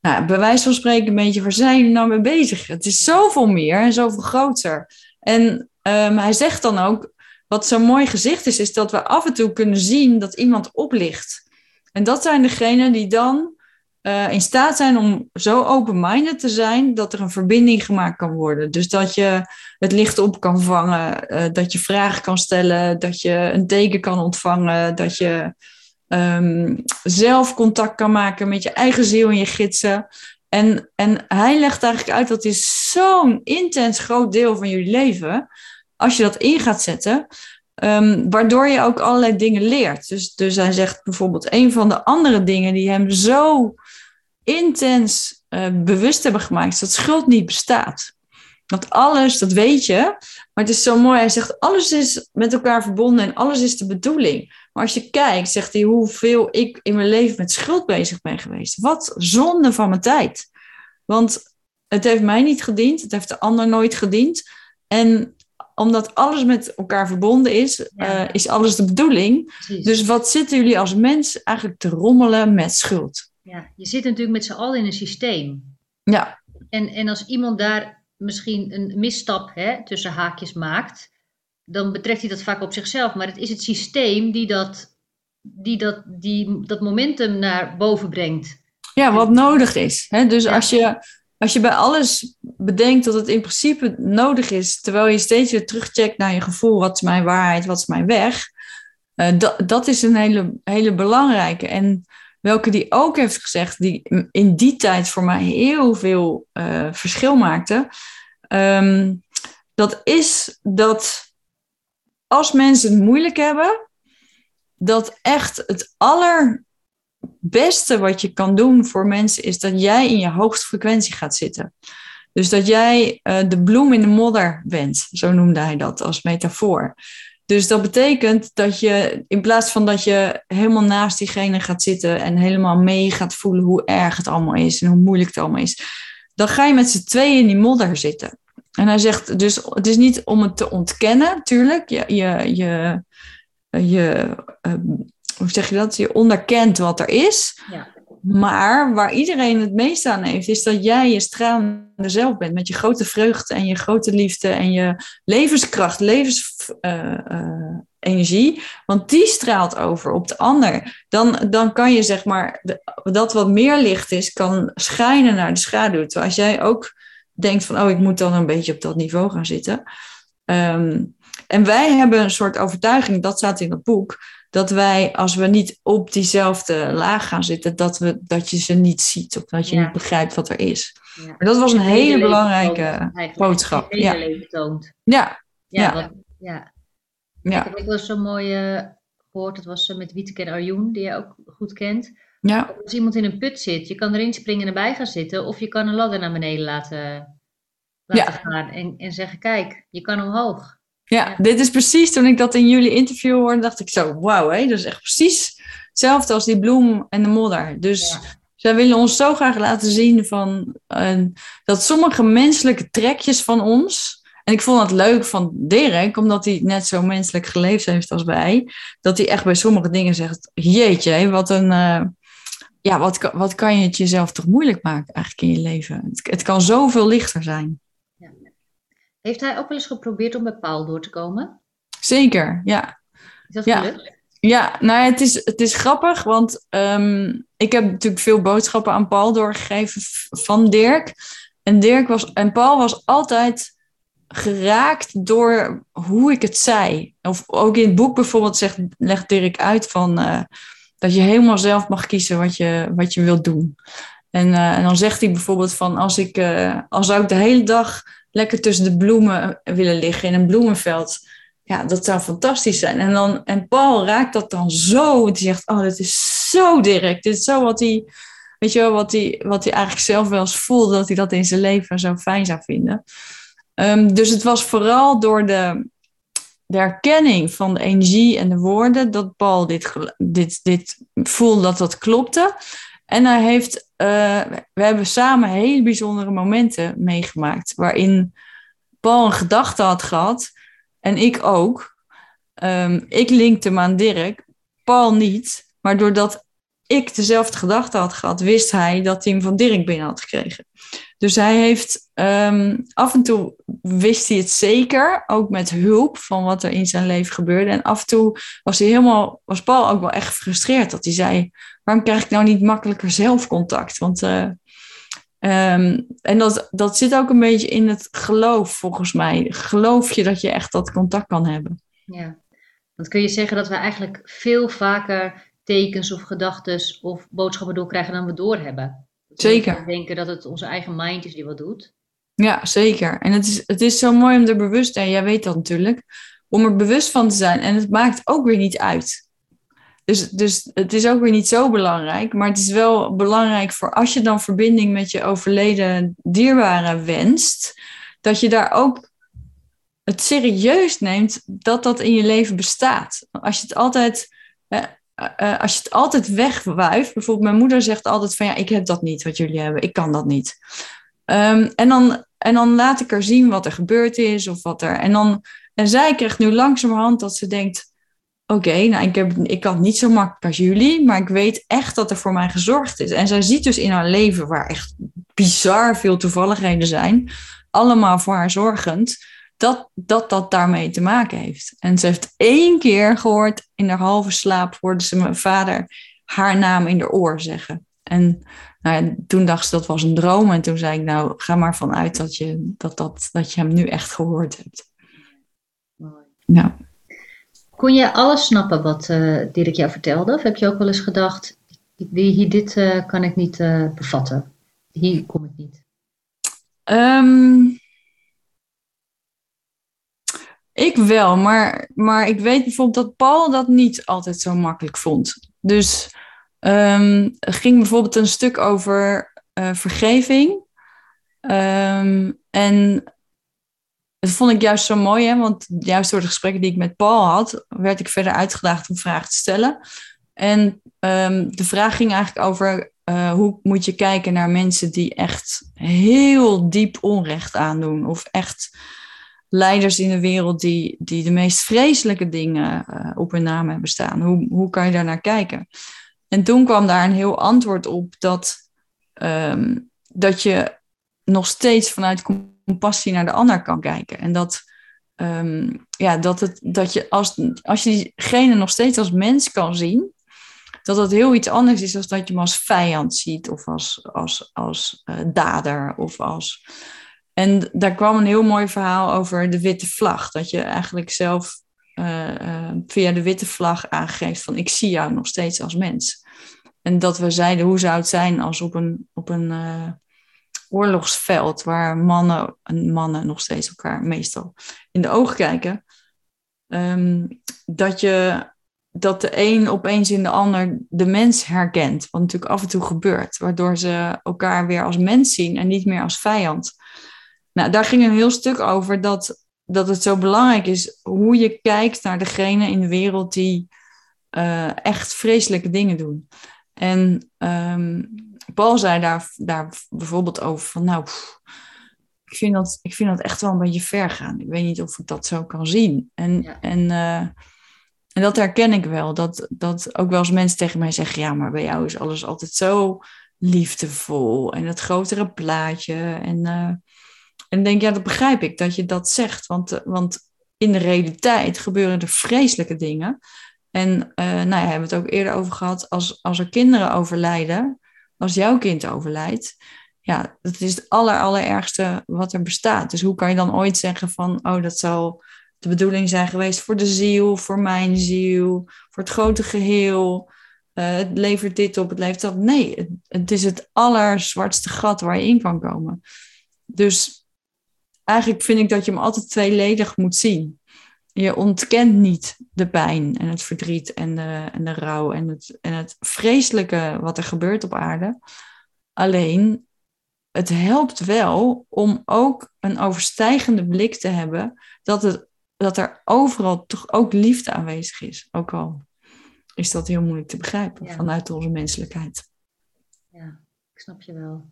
nou, bij wijze van spreken een beetje, waar zijn jullie nou mee bezig? Het is zoveel meer en zoveel groter. En um, hij zegt dan ook, wat zo'n mooi gezicht is, is dat we af en toe kunnen zien dat iemand oplicht. En dat zijn degenen die dan uh, in staat zijn om zo open-minded te zijn dat er een verbinding gemaakt kan worden. Dus dat je het licht op kan vangen, uh, dat je vragen kan stellen, dat je een teken kan ontvangen, dat je um, zelf contact kan maken met je eigen ziel en je gidsen. En, en hij legt eigenlijk uit dat is zo'n intens groot deel van jullie leven als je dat in gaat zetten, um, waardoor je ook allerlei dingen leert. Dus, dus hij zegt bijvoorbeeld, een van de andere dingen die hem zo intens uh, bewust hebben gemaakt, is dat schuld niet bestaat. Dat alles, dat weet je, maar het is zo mooi. Hij zegt, alles is met elkaar verbonden en alles is de bedoeling. Maar als je kijkt, zegt hij, hoeveel ik in mijn leven met schuld bezig ben geweest. Wat zonde van mijn tijd. Want het heeft mij niet gediend, het heeft de ander nooit gediend. En omdat alles met elkaar verbonden is, ja. uh, is alles de bedoeling. Precies. Dus wat zitten jullie als mens eigenlijk te rommelen met schuld? Ja, je zit natuurlijk met z'n allen in een systeem. Ja. En, en als iemand daar misschien een misstap hè, tussen haakjes maakt, dan betrekt hij dat vaak op zichzelf. Maar het is het systeem die dat, die dat, die, dat momentum naar boven brengt. Ja, wat nodig is. Hè? Dus ja. als je als je bij alles bedenkt dat het in principe nodig is, terwijl je steeds weer terugcheckt naar je gevoel, wat is mijn waarheid, wat is mijn weg, uh, dat, dat is een hele, hele belangrijke. En welke die ook heeft gezegd, die in die tijd voor mij heel veel uh, verschil maakte, um, dat is dat als mensen het moeilijk hebben, dat echt het aller beste wat je kan doen voor mensen is dat jij in je hoogste frequentie gaat zitten. Dus dat jij uh, de bloem in de modder bent, zo noemde hij dat als metafoor. Dus dat betekent dat je, in plaats van dat je helemaal naast diegene gaat zitten en helemaal mee gaat voelen hoe erg het allemaal is en hoe moeilijk het allemaal is, dan ga je met z'n tweeën in die modder zitten. En hij zegt dus, het is niet om het te ontkennen, natuurlijk. Je, je, je, je uh, hoe zeg je dat? Je onderkent wat er is. Ja. Maar waar iedereen het meest aan heeft, is dat jij je stralende zelf bent. Met je grote vreugde en je grote liefde en je levenskracht, levensenergie. Uh, uh, want die straalt over op de ander. Dan, dan kan je zeg maar, dat wat meer licht is, kan schijnen naar de schaduw. Terwijl als jij ook denkt van, oh, ik moet dan een beetje op dat niveau gaan zitten. Um, en wij hebben een soort overtuiging, dat staat in het boek dat wij, als we niet op diezelfde laag gaan zitten, dat, we, dat je ze niet ziet of dat je ja. niet begrijpt wat er is. Ja. Maar dat was een hele, hele belangrijke toont, boodschap. Ja. leven toont. Ja. Ja. ja. Wat, ja. ja. Ik heb wel zo'n mooie gehoord, dat was met Wieteke en Arjoen, die je ook goed kent. Ja. Als iemand in een put zit, je kan erin springen en erbij gaan zitten, of je kan een ladder naar beneden laten, laten gaan en, en zeggen, kijk, je kan omhoog. Ja, dit is precies toen ik dat in jullie interview hoorde, dacht ik zo, wauw, dat is echt precies hetzelfde als die bloem en de modder. Dus ja. zij willen ons zo graag laten zien van, uh, dat sommige menselijke trekjes van ons, en ik vond het leuk van Dirk, omdat hij net zo menselijk geleefd heeft als wij, dat hij echt bij sommige dingen zegt, jeetje, wat een... Uh, ja, wat, wat kan je het jezelf toch moeilijk maken eigenlijk in je leven? Het, het kan zoveel lichter zijn. Heeft hij ook wel eens geprobeerd om bij Paul door te komen? Zeker, ja. Is dat Ja. gelukt? Ja, nou ja, het is, het is grappig, want ehm, ik heb natuurlijk veel boodschappen aan Paul doorgegeven van Dirk. En, Dirk was, en Paul was altijd geraakt door hoe ik het zei. Of ook in het boek bijvoorbeeld zegt, legt Dirk uit van, eh, dat je helemaal zelf mag kiezen wat je, wat je wilt doen. En, eh, en dan zegt hij bijvoorbeeld van, als ik, eh, als zou ik de hele dag lekker tussen de bloemen willen liggen in een bloemenveld ja, dat zou fantastisch zijn. En, dan, en Paul raakt dat dan zo. Die zegt, oh, dit is zo direct. Dit is zo wat hij, weet je wel, wat hij, wat hij eigenlijk zelf wel eens voelde, dat hij dat in zijn leven zo fijn zou vinden. Ehm, dus het was vooral door de, de herkenning van de energie en de woorden dat Paul dit, dit, dit voelde dat dat klopte. En hij heeft, eh, we hebben samen hele bijzondere momenten meegemaakt, waarin Paul een gedachte had gehad en ik ook. Ehm, ik linkte hem aan Dirk, Paul niet. Maar doordat ik dezelfde gedachte had gehad, wist hij dat hij hem van Dirk binnen had gekregen. Dus hij heeft ehm, af en toe wist hij het zeker, ook met hulp van wat er in zijn leven gebeurde. En af en toe was hij helemaal, was Paul ook wel echt gefrustreerd dat hij zei: waarom krijg ik nou niet makkelijker zelf contact? Want eh, Ehm, en dat, dat zit ook een beetje in het geloof, volgens mij. Geloof je dat je echt dat contact kan hebben? Ja. Want kun je zeggen dat we eigenlijk veel vaker tekens of gedachten of boodschappen doorkrijgen dan we doorhebben? Dat we Zeker. denken dat het onze eigen mind is die wat doet. Ja, zeker. En het is, het is zo mooi om er bewust, en jij weet dat natuurlijk, om er bewust van te zijn. En het maakt ook weer niet uit. Dus, dus het is ook weer niet zo belangrijk, maar het is wel belangrijk voor als je dan verbinding met je overleden dierbare wenst, dat je daar ook het serieus neemt dat dat in je leven bestaat. Als je het altijd, eh, eh, als je het altijd wegwuift, bijvoorbeeld mijn moeder zegt altijd van ja, ik heb dat niet wat jullie hebben, ik kan dat niet. Um, en, dan, en dan laat ik haar zien wat er gebeurd is of wat er. En, dan, en zij krijgt nu langzamerhand dat ze denkt: Oké, nou, ik, heb, ik kan niet zo makkelijk als jullie, maar ik weet echt dat er voor mij gezorgd is. En zij ziet dus in haar leven, waar echt bizar veel toevalligheden zijn, allemaal voor haar zorgend, dat dat, dat daarmee te maken heeft. En ze heeft één keer gehoord in haar halve slaap, hoorde ze mijn vader haar naam in de oor zeggen. En nou ja, toen dacht ze dat was een droom. En toen zei ik, nou, ga maar vanuit dat je, dat, dat, dat je hem nu echt gehoord hebt. Mooi. Ja. Kon je alles snappen wat uh, Dirk jou vertelde? Of heb je ook wel eens gedacht, hier, dit uh, kan ik niet uh, bevatten. Hier kom ik niet. Um, ik wel, maar, maar ik weet bijvoorbeeld dat Paul dat niet altijd zo makkelijk vond. Dus um, ging bijvoorbeeld een stuk over uh, vergeving. Um, en dat vond ik juist zo mooi, hè? want juist door de gesprekken die ik met Paul had, werd ik verder uitgedaagd om vragen te stellen. En um, de vraag ging eigenlijk over uh, hoe moet je kijken naar mensen die echt heel diep onrecht aandoen. Of echt leiders in de wereld die, die de meest vreselijke dingen uh, op hun naam hebben staan. Hoe, hoe kan je daar naar kijken? En toen kwam daar een heel antwoord op dat, um, dat je nog steeds vanuit compassie naar de ander kan kijken. En dat, um, ja, dat, het, dat je als, als je diegene nog steeds als mens kan zien, dat dat heel iets anders is dan dat je hem als vijand ziet of als, als, als uh, dader of als. En daar kwam een heel mooi verhaal over de witte vlag. Dat je eigenlijk zelf uh, uh, via de witte vlag aangeeft van ik zie jou nog steeds als mens. En dat we zeiden hoe zou het zijn als op een, op een uh, oorlogsveld waar mannen en mannen nog steeds elkaar meestal in de ogen kijken. Um, dat je dat de een opeens in de ander de mens herkent. Wat natuurlijk af en toe gebeurt. Waardoor ze elkaar weer als mens zien en niet meer als vijand. Nou, daar ging een heel stuk over dat, dat het zo belangrijk is hoe je kijkt naar degene in de wereld die uh, echt vreselijke dingen doen. En um, Paul zei daar, daar bijvoorbeeld over van nou, pff, ik, vind dat, ik vind dat echt wel een beetje ver gaan. Ik weet niet of ik dat zo kan zien. En, ja. en, uh, en dat herken ik wel. Dat, dat ook wel eens mensen tegen mij zeggen, ja, maar bij jou is alles altijd zo liefdevol. En het grotere plaatje. En uh, En denk, ja, dat begrijp ik dat je dat zegt. Want, eh, want in de realiteit gebeuren er vreselijke dingen. En uh, nou ja, hebben we het ook eerder over gehad. Als, als er kinderen overlijden, als jouw kind overlijdt, ja, dat is het aller, allerergste wat er bestaat. Dus hoe kan je dan ooit zeggen van, oh, dat zal de bedoeling zijn geweest voor de ziel, voor mijn ziel, voor het grote geheel. Uh, het levert dit op, het levert dat. Nee, het, het is het allerzwartste gat waar je in kan komen. Dus eigenlijk vind ik dat je hem altijd tweeledig moet zien. Je ontkent niet de pijn en het verdriet en de, en de rouw en het, en het vreselijke wat er gebeurt op aarde. Alleen, het helpt wel om ook een overstijgende blik te hebben dat, het, dat er overal toch ook liefde aanwezig is. Ook al is dat heel moeilijk te begrijpen vanuit onze menselijkheid. Ja, ik snap je wel.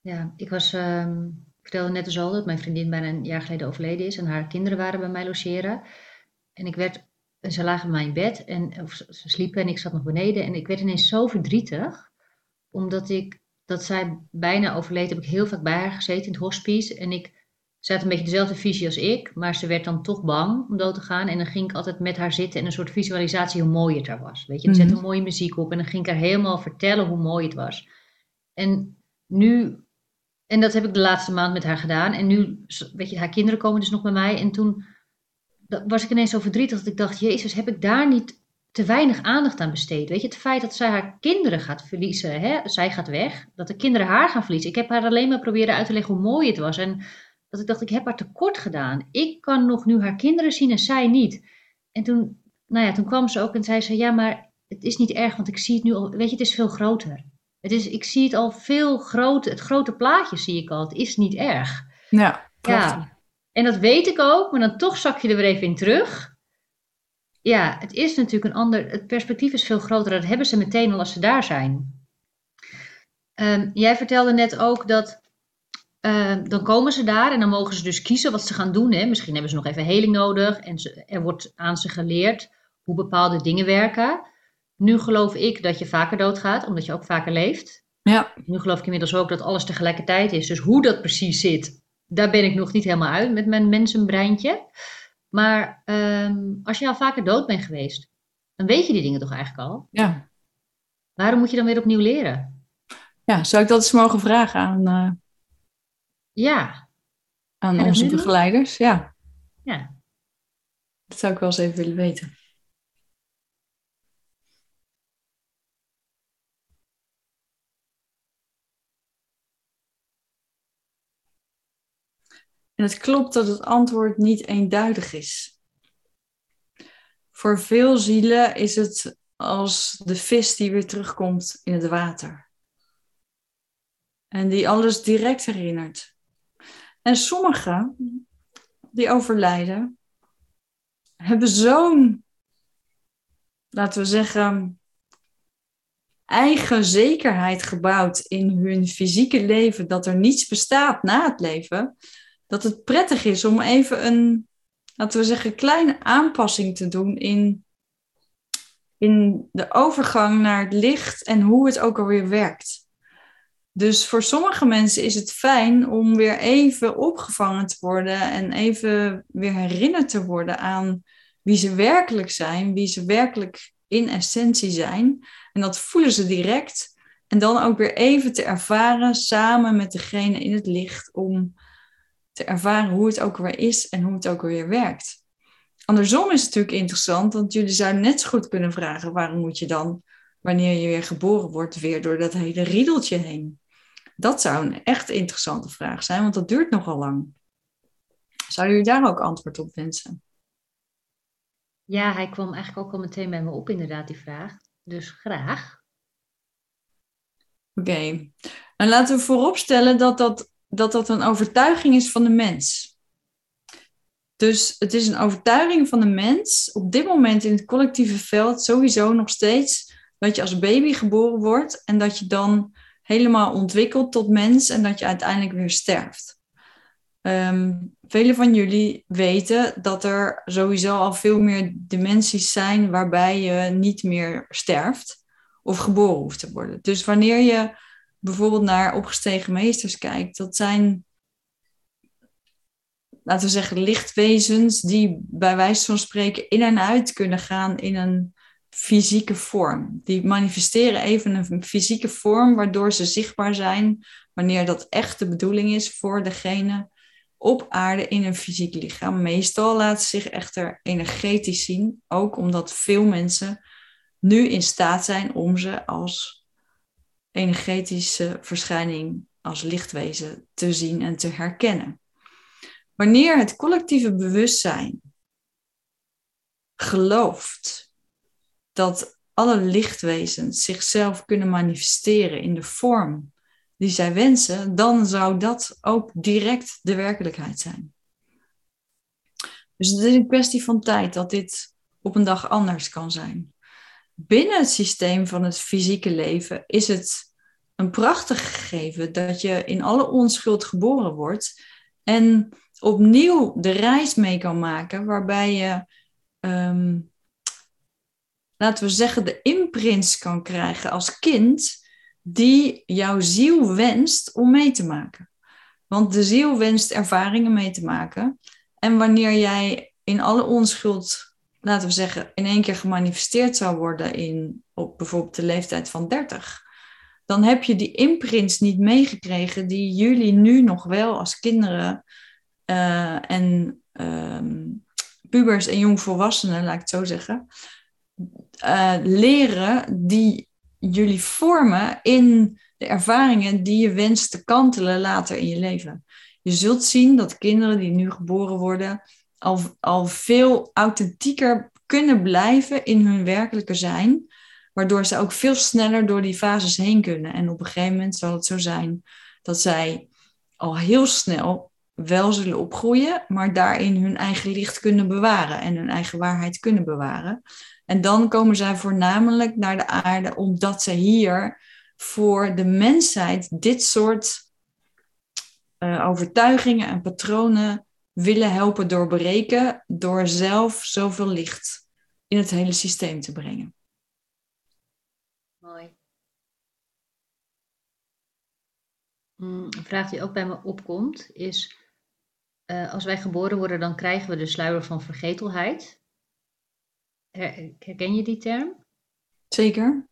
Ja, ik was, um, ik vertelde net dus al dat mijn vriendin bijna een jaar geleden overleden is en haar kinderen waren bij mij logeren. En ik werd, ze lagen bij mij in bed en of ze sliepen en ik zat nog beneden en ik werd ineens zo verdrietig, omdat ik, dat zij bijna overleed, heb ik heel vaak bij haar gezeten in het hospice en ik ze had een beetje dezelfde visie als ik, maar ze werd dan toch bang om dood te gaan. En dan ging ik altijd met haar zitten en een soort visualisatie hoe mooi het er was. Weet je, dan zette een mooie muziek op en dan ging ik haar helemaal vertellen hoe mooi het was. En nu, en dat heb ik de laatste maand met haar gedaan. En nu, weet je, haar kinderen komen dus nog bij mij. En toen was ik ineens zo verdrietig dat ik dacht, Jezus, heb ik daar niet te weinig aandacht aan besteed? Weet je, het feit dat zij haar kinderen gaat verliezen, hè? zij gaat weg, dat de kinderen haar gaan verliezen. Ik heb haar alleen maar proberen uit te leggen hoe mooi het was. En dat ik dacht, ik heb haar tekort gedaan. Ik kan nog nu haar kinderen zien en zij niet. En toen, nou ja, toen kwam ze ook en zei ze, ja, maar het is niet erg, want ik zie het nu al, weet je, het is veel groter. Het is, ik zie het al veel groter, het grote plaatje zie ik al, het is niet erg. Ja, Ja, en dat weet ik ook, maar dan toch zak je er weer even in terug. Ja, het is natuurlijk een ander, het perspectief is veel groter, dat hebben ze meteen al als ze daar zijn. Um, jij vertelde net ook dat Ehm, dan komen ze daar en dan mogen ze dus kiezen wat ze gaan doen. Hè. Misschien hebben ze nog even heling nodig en ze, er wordt aan ze geleerd hoe bepaalde dingen werken. Nu geloof ik dat je vaker doodgaat, omdat je ook vaker leeft. Ja. Nu geloof ik inmiddels ook dat alles tegelijkertijd is. Dus hoe dat precies zit, daar ben ik nog niet helemaal uit met mijn mensenbreintje. Maar ehm, als je al vaker dood bent geweest, dan weet je die dingen toch eigenlijk al? Ja. Waarom moet je dan weer opnieuw leren? Ja, zou ik dat eens mogen vragen aan, uh, ja. Aan onze begeleiders, ja. Ja. Dat zou ik wel eens even willen weten. En het klopt dat het antwoord niet eenduidig is. Voor veel zielen is het als de vis die weer terugkomt in het water. En die alles direct herinnert. En sommigen die overlijden, hebben zo'n, laten we zeggen, eigen zekerheid gebouwd in hun fysieke leven dat er niets bestaat na het leven, dat het prettig is om even een, laten we zeggen, kleine aanpassing te doen in, in de overgang naar het licht en hoe het ook alweer werkt. Dus voor sommige mensen is het fijn om weer even opgevangen te worden en even weer herinnerd te worden aan wie ze werkelijk zijn, wie ze werkelijk in essentie zijn. En dat voelen ze direct. En dan ook weer even te ervaren samen met degene in het licht om te ervaren hoe het ook weer is en hoe het ook weer werkt. Andersom is het natuurlijk interessant, want jullie zouden net zo goed kunnen vragen: waarom moet je dan, wanneer je weer geboren wordt, weer door dat hele riedeltje heen? Dat zou een echt interessante vraag zijn, want dat duurt nogal lang. Zou jullie daar ook antwoord op wensen? Ja, hij kwam eigenlijk ook al meteen bij me op, inderdaad, die vraag. Dus graag. Oké. Okay. En laten we vooropstellen dat dat, dat dat een overtuiging is van de mens. Dus het is een overtuiging van de mens op dit moment in het collectieve veld sowieso nog steeds dat je als baby geboren wordt en dat je dan helemaal ontwikkeld tot mens en dat je uiteindelijk weer sterft. Um, velen van jullie weten dat er sowieso al veel meer dimensies zijn waarbij je niet meer sterft of geboren hoeft te worden. Dus wanneer je bijvoorbeeld naar opgestegen meesters kijkt, dat zijn laten we zeggen, lichtwezens die bij wijze van spreken in en uit kunnen gaan in een fysieke vorm. Die manifesteren even een fysieke vorm waardoor ze zichtbaar zijn wanneer dat echt de bedoeling is voor degene op aarde in een fysiek lichaam. Meestal laat ze zich echter energetisch zien, ook omdat veel mensen nu in staat zijn om ze als energetische verschijning, als lichtwezen te zien en te herkennen. Wanneer het collectieve bewustzijn gelooft dat alle lichtwezens zichzelf kunnen manifesteren in de vorm die zij wensen, dan zou dat ook direct de werkelijkheid zijn. Dus het is een kwestie van tijd dat dit op een dag anders kan zijn. Binnen het systeem van het fysieke leven is het een prachtig gegeven dat je in alle onschuld geboren wordt en opnieuw de reis mee kan maken, waarbij je, ehm, laten we zeggen, de imprints kan krijgen als kind die jouw ziel wenst om mee te maken. Want de ziel wenst ervaringen mee te maken. En wanneer jij in alle onschuld, laten we zeggen, in één keer gemanifesteerd zou worden in, op bijvoorbeeld de leeftijd van 30, dan heb je die imprints niet meegekregen die jullie nu nog wel als kinderen uh, en um, pubers en jongvolwassenen, laat ik het zo zeggen, uh, leren die jullie vormen in de ervaringen die je wenst te kantelen later in je leven. Je zult zien dat kinderen die nu geboren worden al, al veel authentieker kunnen blijven in hun werkelijke zijn, waardoor ze ook veel sneller door die fases heen kunnen. En op een gegeven moment zal het zo zijn dat zij al heel snel wel zullen opgroeien, maar daarin hun eigen licht kunnen bewaren en hun eigen waarheid kunnen bewaren. En dan komen zij voornamelijk naar de aarde omdat ze hier voor de mensheid dit soort uh, overtuigingen en patronen willen helpen doorbreken door zelf zoveel licht in het hele systeem te brengen. Mooi. Mm, een vraag die ook bij me opkomt is, uh, als wij geboren worden, dan krijgen we de sluier van vergetelheid. Herken je die term? Zeker.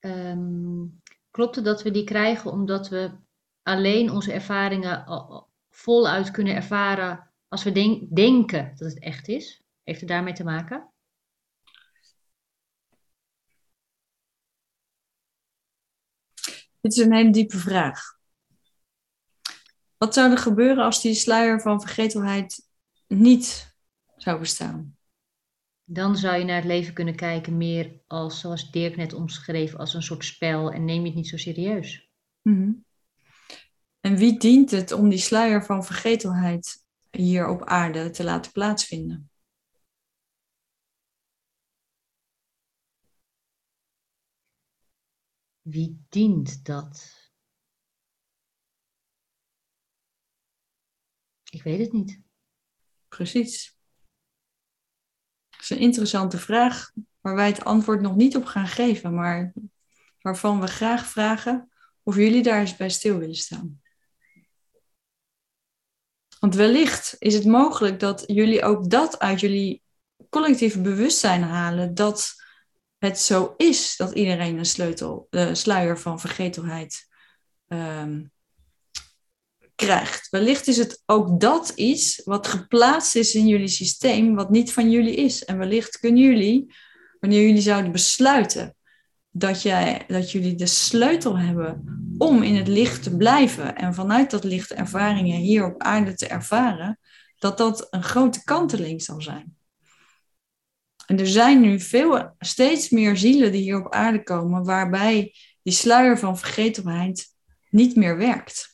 Um, klopt het dat we die krijgen omdat we alleen onze ervaringen voluit kunnen ervaren als we denk denken dat het echt is? Heeft het daarmee te maken? Dit is een hele diepe vraag. Wat zou er gebeuren als die sluier van vergetelheid niet zou bestaan? dan zou je naar het leven kunnen kijken meer als, zoals Dirk net omschreef, als een soort spel en neem je het niet zo serieus. Mhm. En wie dient het om die sluier van vergetelheid hier op aarde te laten plaatsvinden? Wie dient dat? Ik weet het niet. Precies is een interessante vraag waar wij het antwoord nog niet op gaan geven, maar waarvan we graag vragen of jullie daar eens bij stil willen staan. Want wellicht is het mogelijk dat jullie ook dat uit jullie collectieve bewustzijn halen, dat het zo is dat iedereen een sleutel, uh, sluier van vergetelheid um, krijgt. Wellicht is het ook dat iets wat geplaatst is in jullie systeem, wat niet van jullie is. En wellicht kunnen jullie, wanneer jullie zouden besluiten dat, jij, dat jullie de sleutel hebben om in het licht te blijven en vanuit dat licht ervaringen hier op aarde te ervaren, dat dat een grote kanteling zal zijn. En er zijn nu veel, steeds meer zielen die hier op aarde komen, waarbij die sluier van vergetelheid niet meer werkt.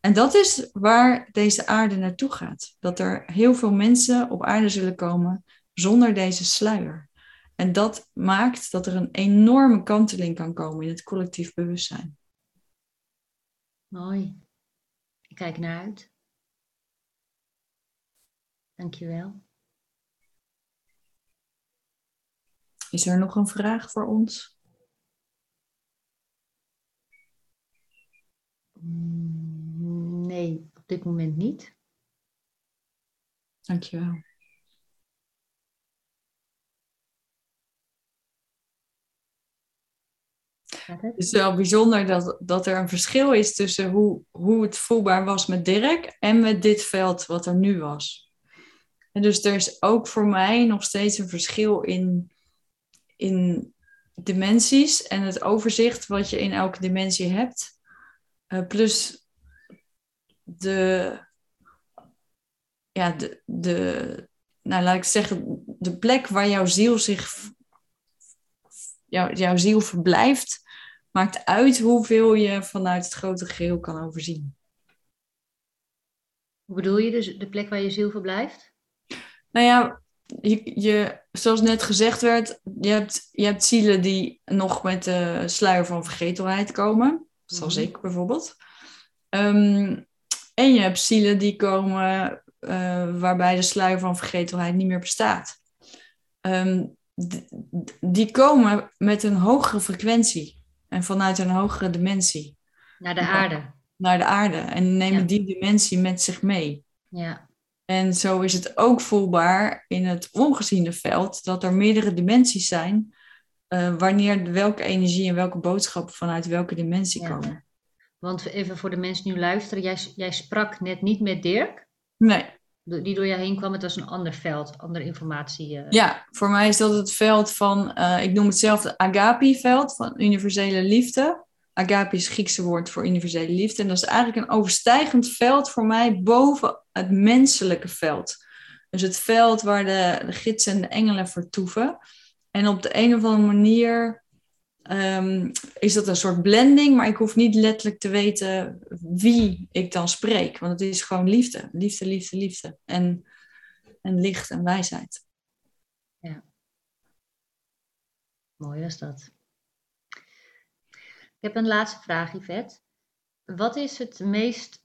En dat is waar deze aarde naartoe gaat. Dat er heel veel mensen op aarde zullen komen zonder deze sluier. En dat maakt dat er een enorme kanteling kan komen in het collectief bewustzijn. Mooi. Ik kijk naar uit. Dankjewel. Is er nog een vraag voor ons? Nee, op dit moment niet. Dankjewel. Het is wel bijzonder dat, dat er een verschil is tussen hoe, hoe het voelbaar was met Dirk en met dit veld wat er nu was. En dus er is ook voor mij nog steeds een verschil in, in dimensies en het overzicht wat je in elke dimensie hebt. Uh, plus de, ja, de, de, nou laat ik zeggen, de plek waar jouw ziel zich, jouw, jouw ziel verblijft, maakt uit hoeveel je vanuit het grote geheel kan overzien. Hoe bedoel je dus de plek waar je ziel verblijft? Nou ja, je, je, zoals net gezegd werd, je hebt, je hebt zielen die nog met de sluier van vergetelheid komen. Zoals mm ik bijvoorbeeld. Um, en je hebt zielen die komen uh, waarbij de sluier van vergetelheid niet meer bestaat. Um, die komen met een hogere frequentie en vanuit een hogere dimensie. Naar de aarde. Naar de aarde en nemen die dimensie met zich mee. Ja. En zo is het ook voelbaar in het ongeziene veld dat er meerdere dimensies zijn, uh, wanneer welke energie en welke boodschappen vanuit welke dimensie ja. komen. Want even voor de mensen die nu luisteren, jij, jij sprak net niet met Dirk. Nee. Die door jou heen kwam, het was een ander veld, andere informatie. Uh... Ja, voor mij is dat het veld van, uh, ik noem het zelf het Agapi-veld, van universele liefde. Agape is het Griekse woord voor universele liefde. En dat is eigenlijk een overstijgend veld voor mij boven het menselijke veld. Dus het veld waar de, de gidsen en de engelen vertoeven. En op de een of andere manier um, is dat een soort blending, maar ik hoef niet letterlijk te weten wie ik dan spreek. Want het is gewoon liefde, liefde, liefde, liefde. En, en licht en wijsheid. Ja. Mooi was dat. Ik heb een laatste vraag, Yvette. Wat is het meest.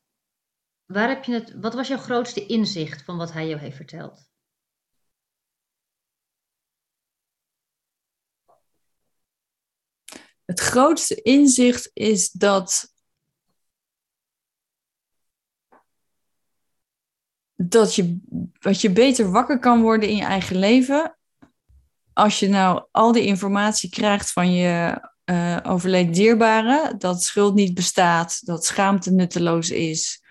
Waar heb je het, wat was jouw grootste inzicht van wat hij jou heeft verteld? Het grootste inzicht is dat. Dat je, dat je beter wakker kan worden in je eigen leven. Als je nou al die informatie krijgt van je uh, dierbare, dat schuld niet bestaat, dat schaamte nutteloos is,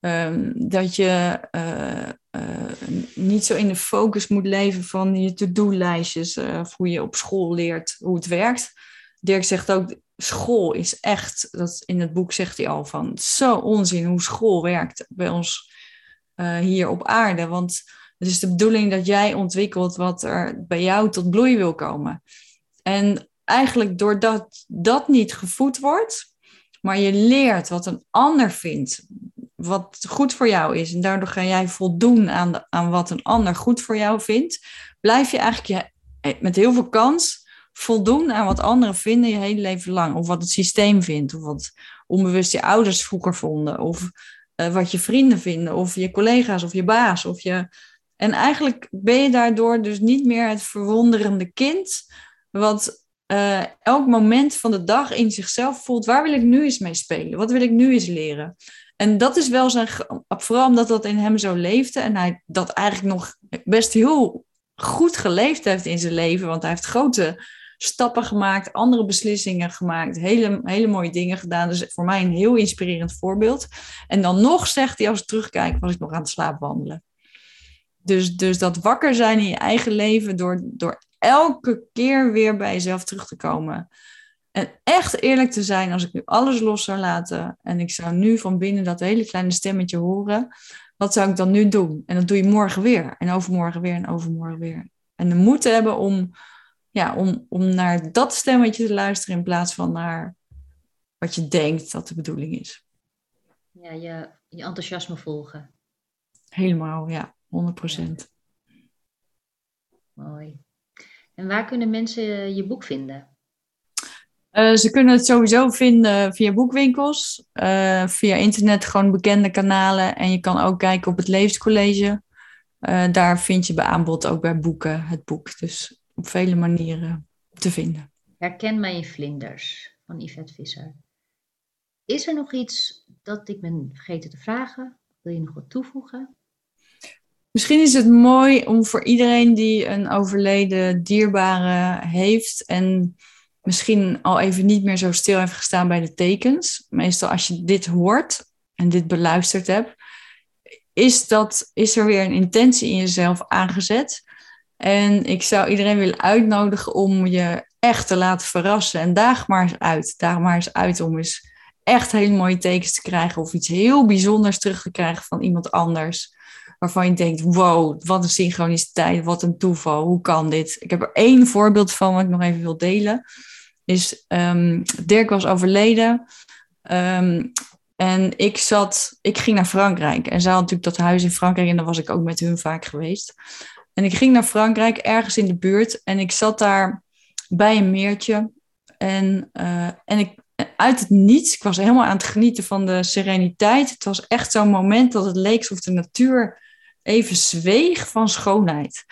um, dat je uh, uh, niet zo in de focus moet leven van je to-do-lijstjes, of hoe je op school leert hoe het werkt. Dirk zegt ook, school is echt, dat in het boek zegt hij al van, zo onzin hoe school werkt bij ons hier op aarde, want het is de bedoeling dat jij ontwikkelt wat er bij jou tot bloei wil komen. En eigenlijk doordat dat niet gevoed wordt, maar je leert wat een ander vindt, wat goed voor jou is, en daardoor ga jij voldoen aan, de, aan wat een ander goed voor jou vindt, blijf je eigenlijk je, eh, met heel veel kans voldoen aan wat anderen vinden je hele leven lang. Of wat het systeem vindt, of wat onbewust je ouders vroeger vonden, of uh, wat je vrienden vinden, of je collega's, of je baas. Of je... En eigenlijk ben je daardoor dus niet meer het verwonderende kind, wat uh, elk moment van de dag in zichzelf voelt, waar wil ik nu eens mee spelen? Wat wil ik nu eens leren? En dat is wel zijn, vooral omdat dat in hem zo leefde en hij dat eigenlijk nog best heel goed geleefd heeft in zijn leven, want hij heeft grote stappen gemaakt, andere beslissingen gemaakt, hele, hele mooie dingen gedaan. Dus voor mij een heel inspirerend voorbeeld. En dan nog zegt hij, als ik terugkijk, was ik nog aan het slaapwandelen. Dus, dus dat wakker zijn in je eigen leven door, door elke keer weer bij jezelf terug te komen. En echt eerlijk te zijn, als ik nu alles los zou laten en ik zou nu van binnen dat hele kleine stemmetje horen, wat zou ik dan nu doen? En dat doe je morgen weer en overmorgen weer en overmorgen weer. En de moed hebben om, ja, om, om naar dat stemmetje te luisteren in plaats van naar wat je denkt dat de bedoeling is. Ja, je, je enthousiasme volgen. Helemaal, ja, 100%. Mooi. En waar kunnen mensen je boek vinden? Uh, ze kunnen het sowieso vinden via boekwinkels, uh, via internet, gewoon bekende kanalen. En je kan ook kijken op het Levenscollege. Uh, daar vind je bij aanbod ook bij boeken het boek. Dus op vele manieren te vinden. Herken mij in vlinders van Yvette Visser. Is er nog iets dat ik ben vergeten te vragen? Wil je nog wat toevoegen? Misschien is het mooi om voor iedereen die een overleden dierbare heeft en misschien al even niet meer zo stil heeft gestaan bij de tekens. Meestal als je dit hoort en dit beluisterd hebt, is, dat, is er weer een intentie in jezelf aangezet. En ik zou iedereen willen uitnodigen om je echt te laten verrassen. En daag maar eens uit. Daag maar eens uit om eens echt hele mooie tekens te krijgen. Of iets heel bijzonders terug te krijgen van iemand anders. Waarvan je denkt, wow, wat een synchroniciteit, wat een toeval. Hoe kan dit? Ik heb er één voorbeeld van wat ik nog even wil delen. Is um, Dirk was overleden. Ehm, en ik zat, ik ging naar Frankrijk. En zij had natuurlijk dat huis in Frankrijk. En dan was ik ook met hun vaak geweest. En ik ging naar Frankrijk, ergens in de buurt. En ik zat daar bij een meertje. En, uh, en ik, uit het niets, ik was helemaal aan het genieten van de sereniteit. Het was echt zo'n moment dat het leek alsof de natuur even zweeg van schoonheid.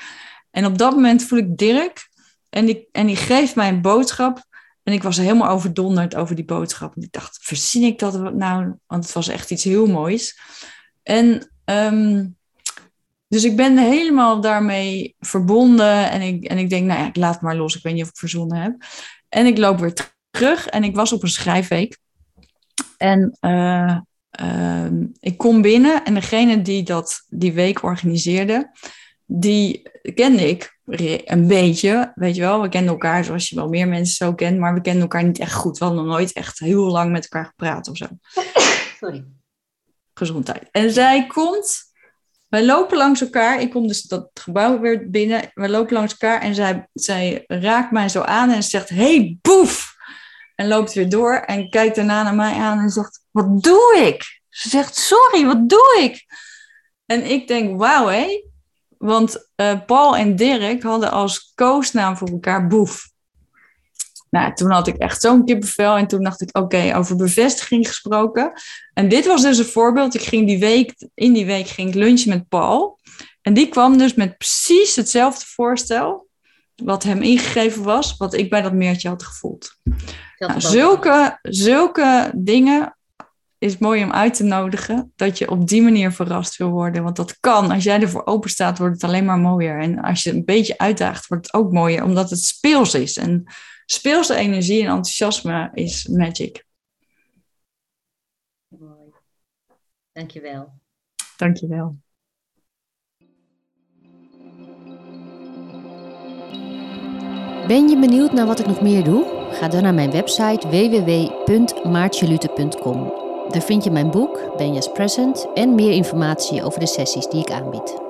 En op dat moment voel ik Dirk. En die, en die geeft mij een boodschap. En ik was helemaal overdonderd over die boodschap. En ik dacht, verzin ik dat nou? Want het was echt iets heel moois. En um, dus ik ben helemaal daarmee verbonden. En ik, en ik denk, nou ja, ik laat het maar los. Ik weet niet of ik verzonnen heb. En ik loop weer terug. En ik was op een schrijfweek. En uh, uh, ik kom binnen. En degene die dat die week organiseerde, die kende ik een beetje. Weet je wel, we kenden elkaar zoals je wel meer mensen zo kent. Maar we kenden elkaar niet echt goed. We hadden nog nooit echt heel lang met elkaar gepraat of zo. Sorry. Gezondheid. En zij komt wij lopen langs elkaar. Ik kom dus dat gebouw weer binnen. We lopen langs elkaar en zij, zij raakt mij zo aan en zegt: Hey, boef! En loopt weer door en kijkt daarna naar mij aan en zegt: Wat doe ik? Ze zegt: Sorry, wat doe ik? En ik denk: Wauw, hé. Want uh, Paul en Dirk hadden als koosnaam voor elkaar boef. Nou, toen had ik echt zo'n kippenvel en toen dacht ik, oké, over bevestiging gesproken. En dit was dus een voorbeeld. Ik ging die week, in die week ging ik lunchen met Paul. En die kwam dus met precies hetzelfde voorstel, wat hem ingegeven was, wat ik bij dat meertje had gevoeld. Nou, zulke, zulke dingen is mooi om uit te nodigen, dat je op die manier verrast wil worden. Want dat kan, als jij ervoor open staat, wordt het alleen maar mooier. En als je een beetje uitdaagt, wordt het ook mooier, omdat het speels is. En speelse energie en enthousiasme is magic. Mooi. Dankjewel. Dankjewel. Ben je benieuwd naar wat ik nog meer doe? Ga dan naar mijn website www.maartjelute.com. Daar vind je mijn boek, Benja's Present, en meer informatie over de sessies die ik aanbied.